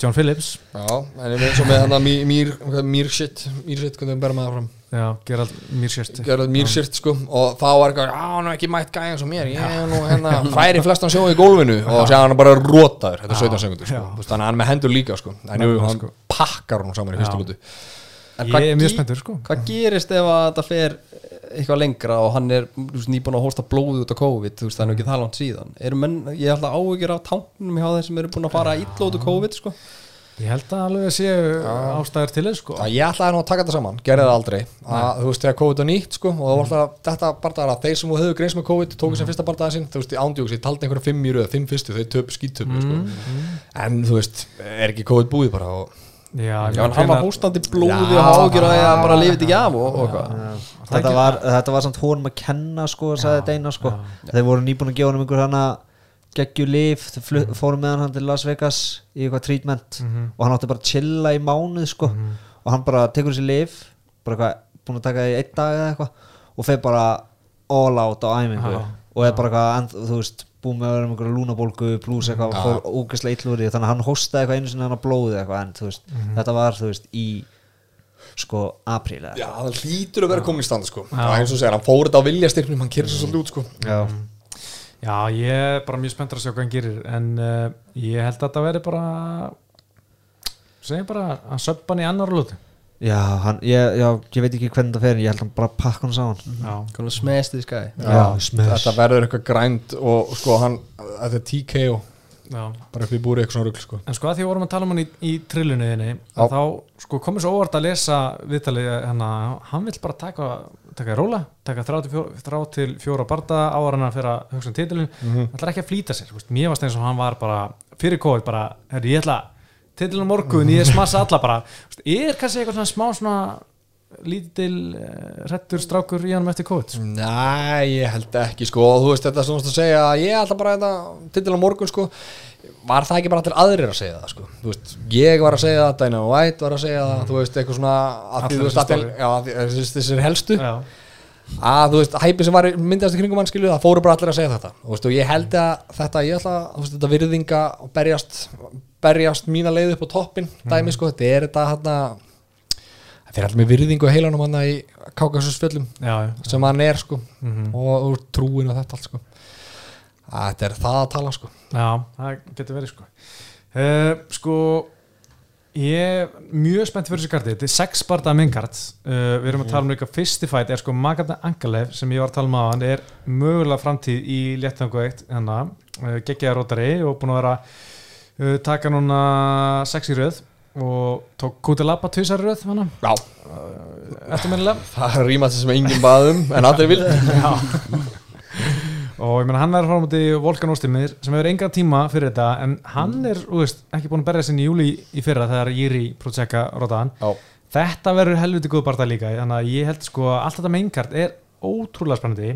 John Phillips. Já En veit svo með hann að mýr, mýr shit Mýr shit, hvernig berum maður fram. Já, Gerald Mírsjörst Gerðað mýr shit, sko. Og þá var eitthvað, já, hann er ekki mætt gæði eins og mér Ég er nú hérna, færi flestan sjó í gólfinu. Og sér hann bara rótaður, þetta er 17 sekundur sko. Þannig að hann er með hendur líka, sko. En jú, Nefnilega, hann sko. pakkar hún saman í fyrstu lútu Ég er mjög spenntur sko. Hvað gerist ef að þetta fer eitthvað lengra og hann er nýbúin að hósta blóði út á COVID þú veist, það er nú ekki það langt síðan. Eru menn, ég held að áhyggjur af tánum hjá þeir sem eru búin að fara illa út á COVID sko. Ég held að alveg séu ástæður til þess sko. Að ég ætlaði nú að taka þetta saman, gerði það aldrei. Að þú veist þegar COVID var nýtt sko og það var alltaf þetta bardaðar að þeir sem hefur greins með COVID tóku sem fyrsta bardaðar sinn, þú veist í ándjóks ég taldi einhverja fimm í röð, fimm fyrstu, þau töp skítöpu sko. en þú veist, er ekki COVID búið bara og Já, Já, hann var hóstandi blóði Já, og hafa áhyggjur að já, ég bara já. lifið ekki af og, og hvað þetta var, þetta var samt honum að kenna sko, sagði Deina sko. þeir voru nýbúin að gefa honum einhver hana geggju lif, þeir flu- fóru með hann til Las Vegas í eitthvað treatment og hann átti bara að chilla í mánuð sko. Og hann bara tekur þessi lif bara eitthvað, búin að taka það í einn dag eða eitthvað og fer bara all out á æmingu Já. og er bara eitthvað, þú veist búin með að vera með einhverja lúnabólgu pluss eitthvað, Já. fór ógeðslega illur þannig að hann hóstaði eitthvað einu sinni hann að blóði eitthvað, en veist, þetta var þú veist, í sko, apríl eða já, það hlýtur að vera komin í stand sko. Og eins og segir, hann fór þetta á viljastyrknum hann kyrði svo svolítið út sko. Já. Já, ég er bara mjög spenntur að sjá hvað hann gerir en uh, ég held að þetta veri bara segjum bara að söppa hann í annar lúti Já, hann, ég, já, ég veit ekki hvernig það fer en ég held hann bara pakka hann saman. Já, Konar smest í skæ Já, smash. þetta verður eitthvað grænt og sko hann, þetta er TKO já. Bara upp í búri eitthvað svona rugl sko. En sko að því vorum að tala um hann í, í trilluninni Já. þá sko komið svo óvart að lesa viðtalið hann að hann vill bara taka taka í róla, taka þrá til fjóra, þrá til fjóra barda ára hann að fyrir að hugsa um titilin, Mhm. hann ætlar ekki að flýta sér veist, mér varst eins og hann var bara fyrir COVID bara, herri ég ætla titilin á morgun, ég smassa alla bara. Veist, er kannski eitthvað svona smá svona lítil uh, rettur strákur í hann eftir COVID? Mm. Nei, ég held ekki sko. Og þú veist þetta sem þú veist að segja að ég ætla bara þetta titil á morgun sko. Var það ekki bara allir aðrir að segja það sko? Þú veist, ég var að segja það, Dana White var að segja það þú veist, eitthvað svona Allir þessi stóru. já, helstu. Já, að þú veist, hæpi sem var myndast í kringum hann skilu það fóru bara allir að segja þetta. Og, veist, og ég held að þetta, ég ætla þú veist, þetta virðinga og berjast berjast mína leið upp á toppin dæmi sko, þetta er þetta hann þetta er alltaf með virðingu að heilanum hann í kákasusfjöllum sem hann er sko Mhm. og, og trúin og þetta allt sko. Að þetta er það að tala sko. Já, það getur verið sko. Uh, Sko Ég er mjög spennt fyrir þessu karti. Þetta er sex barða minnkart uh, Við erum að tala um líka fyrsti fætt er sko Maganda Angalev sem ég var að tala um á hann er mögulega framtíð í léttangu eitt hérna, uh, geggjaða rótari og búin að vera taka núna sex í röð og tók Kutilapa tvisar í röð hana, Já, það rýmast sem enginn baðum en allir vil og ég meina hann er frá múti Volkan Óstimir sem hefur enga tíma fyrir þetta en hann er, þú veist, ekki búin að berja sinni í júli í fyrra þegar Jiri Protseka rótaðan Já, þetta verður helviti góð barða líka þannig að ég held sko að allt þetta mainkart er ótrúlega spennandi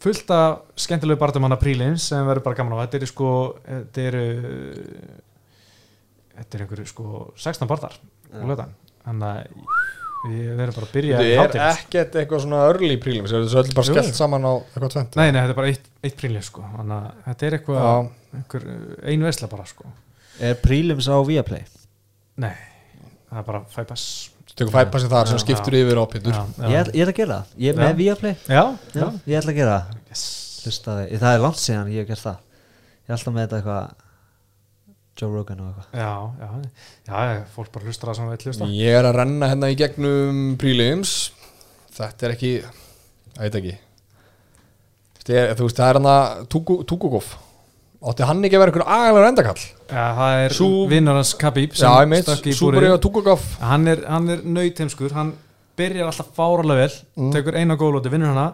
fullt af skemmtilegu að prílins sem verður bara gaman á. Þetta eru sko þetta eru þetta eru einhverju sko 16 barðar þannig að við verðum bara að byrja þetta í er hádegis. ekkert eitthvað svona early prelim sem þetta er öll bara skellt saman á eitthvað tvent Nei, nei, þetta er bara eitt, eitt prílins sko. Þannig að þetta er eitthvað einhver, ein veisla bara sko. Er prelims á Viaplay? Nei, það er bara fæpass Tökum fæpassi þar sem skiptur yfir á Pétur. Ég, ætla- ég ætla að gera það, ég er með Viaplay já, Já, já. ég ætla að gera það. Yes. Hlustaði, það er langt síðan ég hef gert það. Ég er alltaf með þetta eitthvað Joe Rogan og eitthvað. Já, já, já, já, fólk bara hlustar það sem það vil hlusta. Ég er að renna hérna í gegnum prelims. Þetta er ekki Það ekki. Er, Þú veist, það er hann að Átti hann ekki að vera einhver agalega endakall Já, það er vinnur hans Khabib Já, ég í Súbari og Tukugov hann er, er nautheimskur hann byrjar alltaf fáralega vel Mm. tekur eina góðlóti, vinnur hana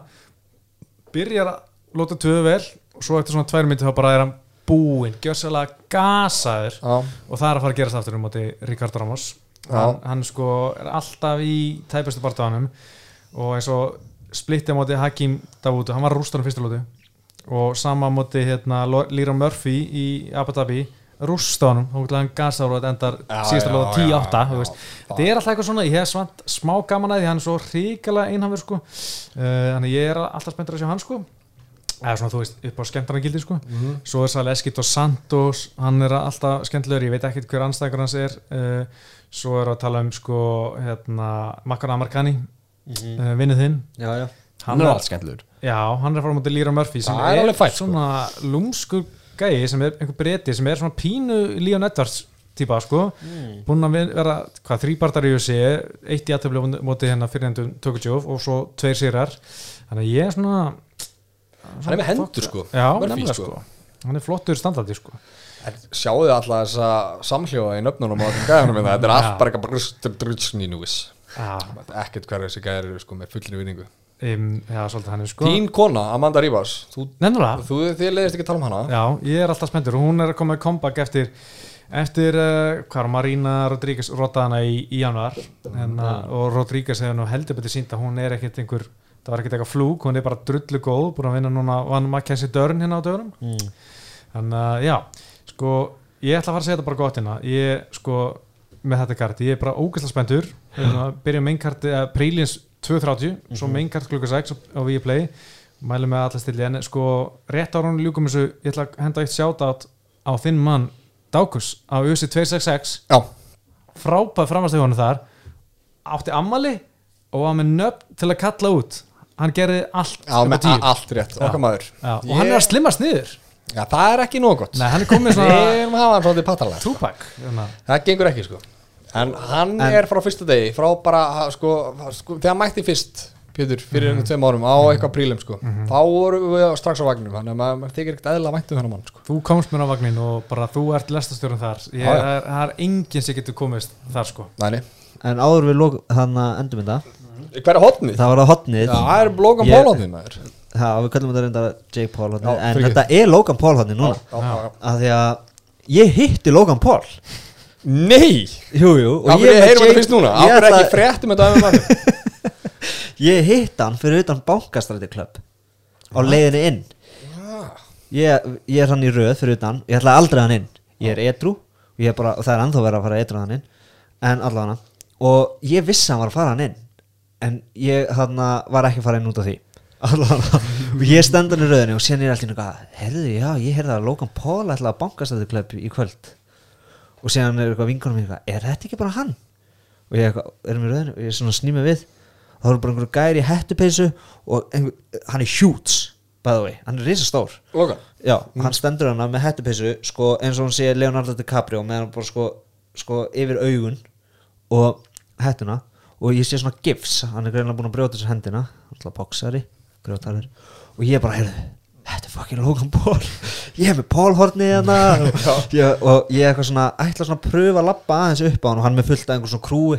byrjar að lóta tvöðu vel og svo eftir svona tvær myndi þá bara er hann búinn, gjössalega gasaður. Já, og það er að fara að gerast aftur um móti Ríkard Ramos. Já. hann, hann sko er alltaf í tæpastu barndaganum og eins og splitti á móti Hakim Davútu, hann var rústur á fyrsta lótu og sama á móti hérna, Lira Murphy í Abu Dhabi rústa honum, þá vil hann gasa og þetta endar já, lóta já, 10-8 já, þú veist. já. þetta er alltaf eitthvað svona, ég hef svant smá gaman að því hann er svo hrikalega einhamur sko. uh, þannig ég er alltaf spenntur að sjá hann sko. eða svona þú veist upp á skemmtarna gildi sko svo er sælega Eskit og Santos hann er alltaf skemmtilegur, ég veit ekkert hver anstæðingur hans er uh, svo er að tala um sko hérna, Makkar Amarkani uh, vinnið þinn já, já Hann er allt skemmtilegur já, hann er að fara á móti Lýra Murphy sem Það er alveg fært, sko. svona lúmskur gæi sem er einhver breyti sem er svona pínu Leon Edwards típa sko búinn að vi- vera, hvað, þrýbartar í USA eitt í aðtöflu móti hérna fyrir endum Tokutjóf og svo tveir sérar þannig að ég er svona Hann er með hendur sko já, Murphy, nefnilega sko hann er flottur standardi sko En Sjáu þið alltaf þessa samhljóða í nöfnunum á þessum gæðanum minna Þetta er allt bara eitthvað brust drusnínúis já, Ekkert hverju þessi gæðar eru sko með fullri vinningu Um, já, hann, sko. Þín kona, Amanda Rivas Þú, þú þið leiðist ekki að tala um hana? Já, ég er alltaf spenntur, hún er að koma í comeback eftir, eftir uh, hvað, Marina Rodríguez rotaðana í, í januar. En, uh, og Rodríguez hefur nú heldur betið sínt að hún er ekkert einhver það var ekkert eitthvað flúk, hún er bara drullu góð búin að vinna núna, hann maður kensi dörn hérna á dörnum mm. en uh, já sko, ég ætla að fara að segja þetta bara gott hérna, ég sko með þetta karti, ég er bara ógæsla spenntur. Byrjum einnkart prílins 2.30 mm -hmm. svo mhm. mingat klukka 6 á við ég play. Mælum með alla stilli en sko rétt ára hún ljúkum þessu ég ætla að henda eitt sjátátt á þinn mann Dákus á USA 266 frábæð framast í honu þar. Átti ammali og var með nöfn til að kalla út. Hann gerði allt já, allt rétt, okkar maður. Og hann er að slimmast niður. Já, það er ekki nóg gott. Nei, hann er komið svona túpak sko. hérna. það gengur ekki sko. En hann En- er frá fyrsta degi Frá bara, sko, sko Þegar mætti fyrst Pétur, fyrir mm tveim árum Á eitthvað prílum sko Þá vorum við strax á vagnum Þannig að maður, maður þykir ekkert eðla væntu þennan mann sko. Þú komst mér á vagnin og bara þú ert lestastjórun þar. Ég, Já, já. það, er, það er enginn sem getur komist þar sko. Næni En áður við lók, hann að endum þetta Hver er hotnið? Það var það hotnið það er Logan Paul hotnið maður. Já, við kallum þetta reynda Jake Paul hotnið En þetta er Logan Paul hotnið núna. Já, já, já. Af því að ég hitti Logan Paul Nei! Jú, jú Af hverju heyrum Jake- þetta fyrst núna? Af hverju ekki fréttum þetta um maður? Ég hitt hann fyrir utan bankastræti klubb á leiðinni inn. Ég, ég er hann í röð fyrir utan. Ég ætla aldrei hann inn. Ég er edru og, ég er bara, og það er ennþá verið að fara edru hann inn. En allavega og ég vissi hann var að fara hann inn. En ég hann var ekki að fara inn út af því. Allavega og ég stend hann í röðinni og síðan er allir eitthvað herðu já ég heyrði að Logan Paul ætla að bankastræti klubb í kvöld og síðan er eitthvað vingunum mér eitthvað er þetta ekki bara hann? Og ég eitthvað, erum í röðinu og ég er svona snýmið við. Þá eru bara einhverju gæri í hettupeysu og einhver, hann er huge by the way, hann er risastór. Logan já, hann stendur hana með hettupeysu sko, eins og hann sé Leonardo DiCaprio með hann bara sko, sko yfir augun og hettuna. Og ég sé svona gifs, hann er greinlega búin að brjóta þessu hendina alltaf boxari, grjótarður og ég bara, heyrðu Þetta er fucking Logan Paul. Ég hef með Paul hornið hérna. Og og ég eitthvað svona ætla svona að pröfa að lappa aðeins upp á hann og hann með fullt af einhver svona krúi.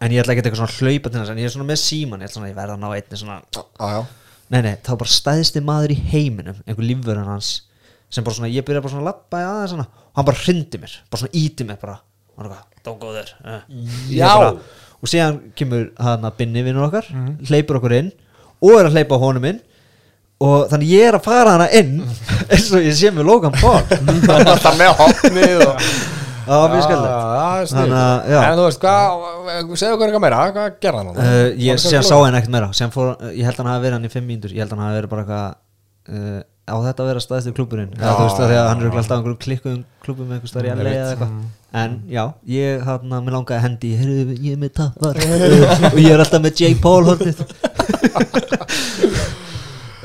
En ég ætla ekki eitthvað svona hlaupa til hans en ég er svona með síman, ég ætla svona að ég verða að ná einni svona Já, já. Nei nei, var bara stæðsti maður í heiminum einhver lífverðan hans sem bara svona, ég byrja bara svona að lappa aðeins svona, og hann bara hrindi mér, bara svona íti mér bara, bara, og síðan kemur hann okkar hleypur okkur inn og og þannig ég er að fara hana inn eins og ég sé með Logan Paul. Það með hotnið og það var mjög að, já. En þú veist, segðu eitthvað meira Hvað gerði hann? Uh, ég sé að sá henni ekkert meira. Fór, uh, ég held hann hafi verið hann í fimm mínútur. Ég held hann hafi verið bara eitthvað uh, á þetta að vera staðist í klúburinn þú veist að því að hann er örugglega alltaf einhverjum klikkuðum klúbum með einhver starf í LA veit. eða eitthvað. En já, ég hann að mér langaði að hendi ég er með tappar. Og ég er alltaf með Jake Paul hornið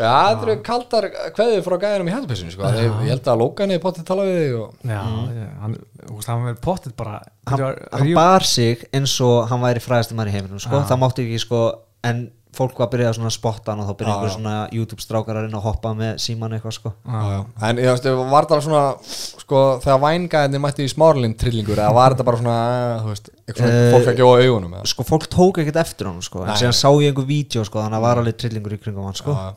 Já, þetta eru kaldar kveðið frá gæðinum í hættupissinu sko. Ég ég held að Logan er potið tala við þig og... Já, mm. hann, hann verið pottit bara hann, Ríó- hann bar sig eins og hann væri fræðasti maður í heiminum sko. Það mátti ekki sko en fólk var að byrja að spotta hann og þá byrja einhver svona YouTube strákar að reyna að hoppa með síman eitthvað sko Já, já. En ég veist, var það svona sko, þegar vængæðinni mætti í smárlinn trillingur eða var þetta bara svona, eh, veist eitthvað svona Eh, fólk ekki á augunum eða? sko fólk tók ekkert eftir hann sko. en síðan sá ég einhver vídeo sko, þannig að var alveg trillingur í kringum hann sko. Já,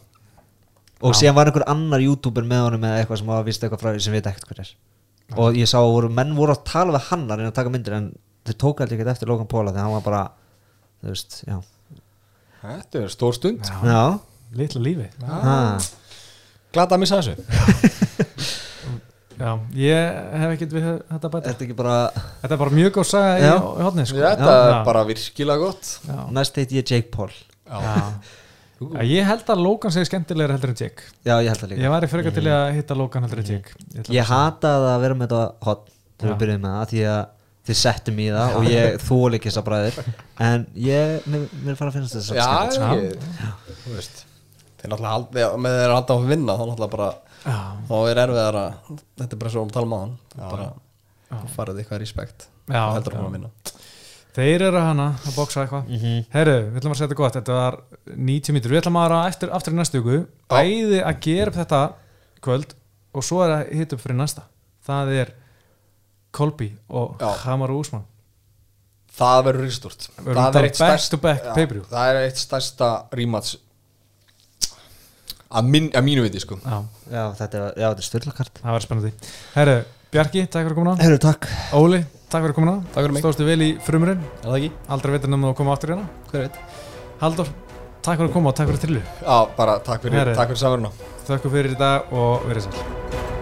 og síðan var einhver annar youtuber með honum eða eitthvað sem var vist eitthvað frá því sem veit ekkert hver er og ég sá að voru, menn voru að tala við hann að reyna að taka myndir en þeir tók alltaf ekkert eftir Logan Paul af því að hann var bara þú veist, já, Þetta er stór stund Já, já. litla lífi Ha. Glata að missa þessu Já, ég hef ekkert við þetta bæta Þetta er ekki bara Þetta er bara mjög góð saga í, Já. í hodni sko. Þetta Já. er bara virkilega gott Já. næst heiti ég Jake Paul Já. Já, Ég held að Logan segi skemmtilegur heldur en Jake. Já, ég held það líka. Ég væri frekar til í að hitta Logan heldur en Jake. Ég Ég að- hataði að vera með þetta hot þegar Já. við byrjuðum með það því að þið settum í það og ég þól ekki þessar bræðir en ég, mér, mér fara að finnast þess Já, að skemmt ekki Þú veist Þeir náttúrulega haldi, með þeir halda á að vinna þá náttúrulega bara, Já, þá er erfiðar að þetta er bara svo um tala maðan bara, farið eitthvað respekt. Já, heldur hún að vinna Þeir eru hana að bóksa eitthvað. Mhm. Herru, við ætlum að setja gott, þetta var 90 mítur Við ætlum að vera eftir, aftur í næstu viku. Bæði að gera upp þetta kvöld Og svo er að hitta upp fyrir næsta. Það er Kolby og Já. Hamaru Úsmann Það verður bara back to back pay-per-view. Það er eitt stærsta rímats að, mín, að mínu viti sko. Já, Já, þetta er, já, þetta er styrlakart það var spennandi. Herru, Bjarki, takk fyrir komuna Herru, takk. Óli, takk fyrir komuna. Takk. Stóðstu vel í frumurinn. Er það ekki? Aldrei veitir nefnum að koma áttur hérna? Haldur, takk fyrir að koma og takk fyrir trillu Já, bara takk fyrir, takk fyrir samverðuna Þakku fyrir í dag og verið sæl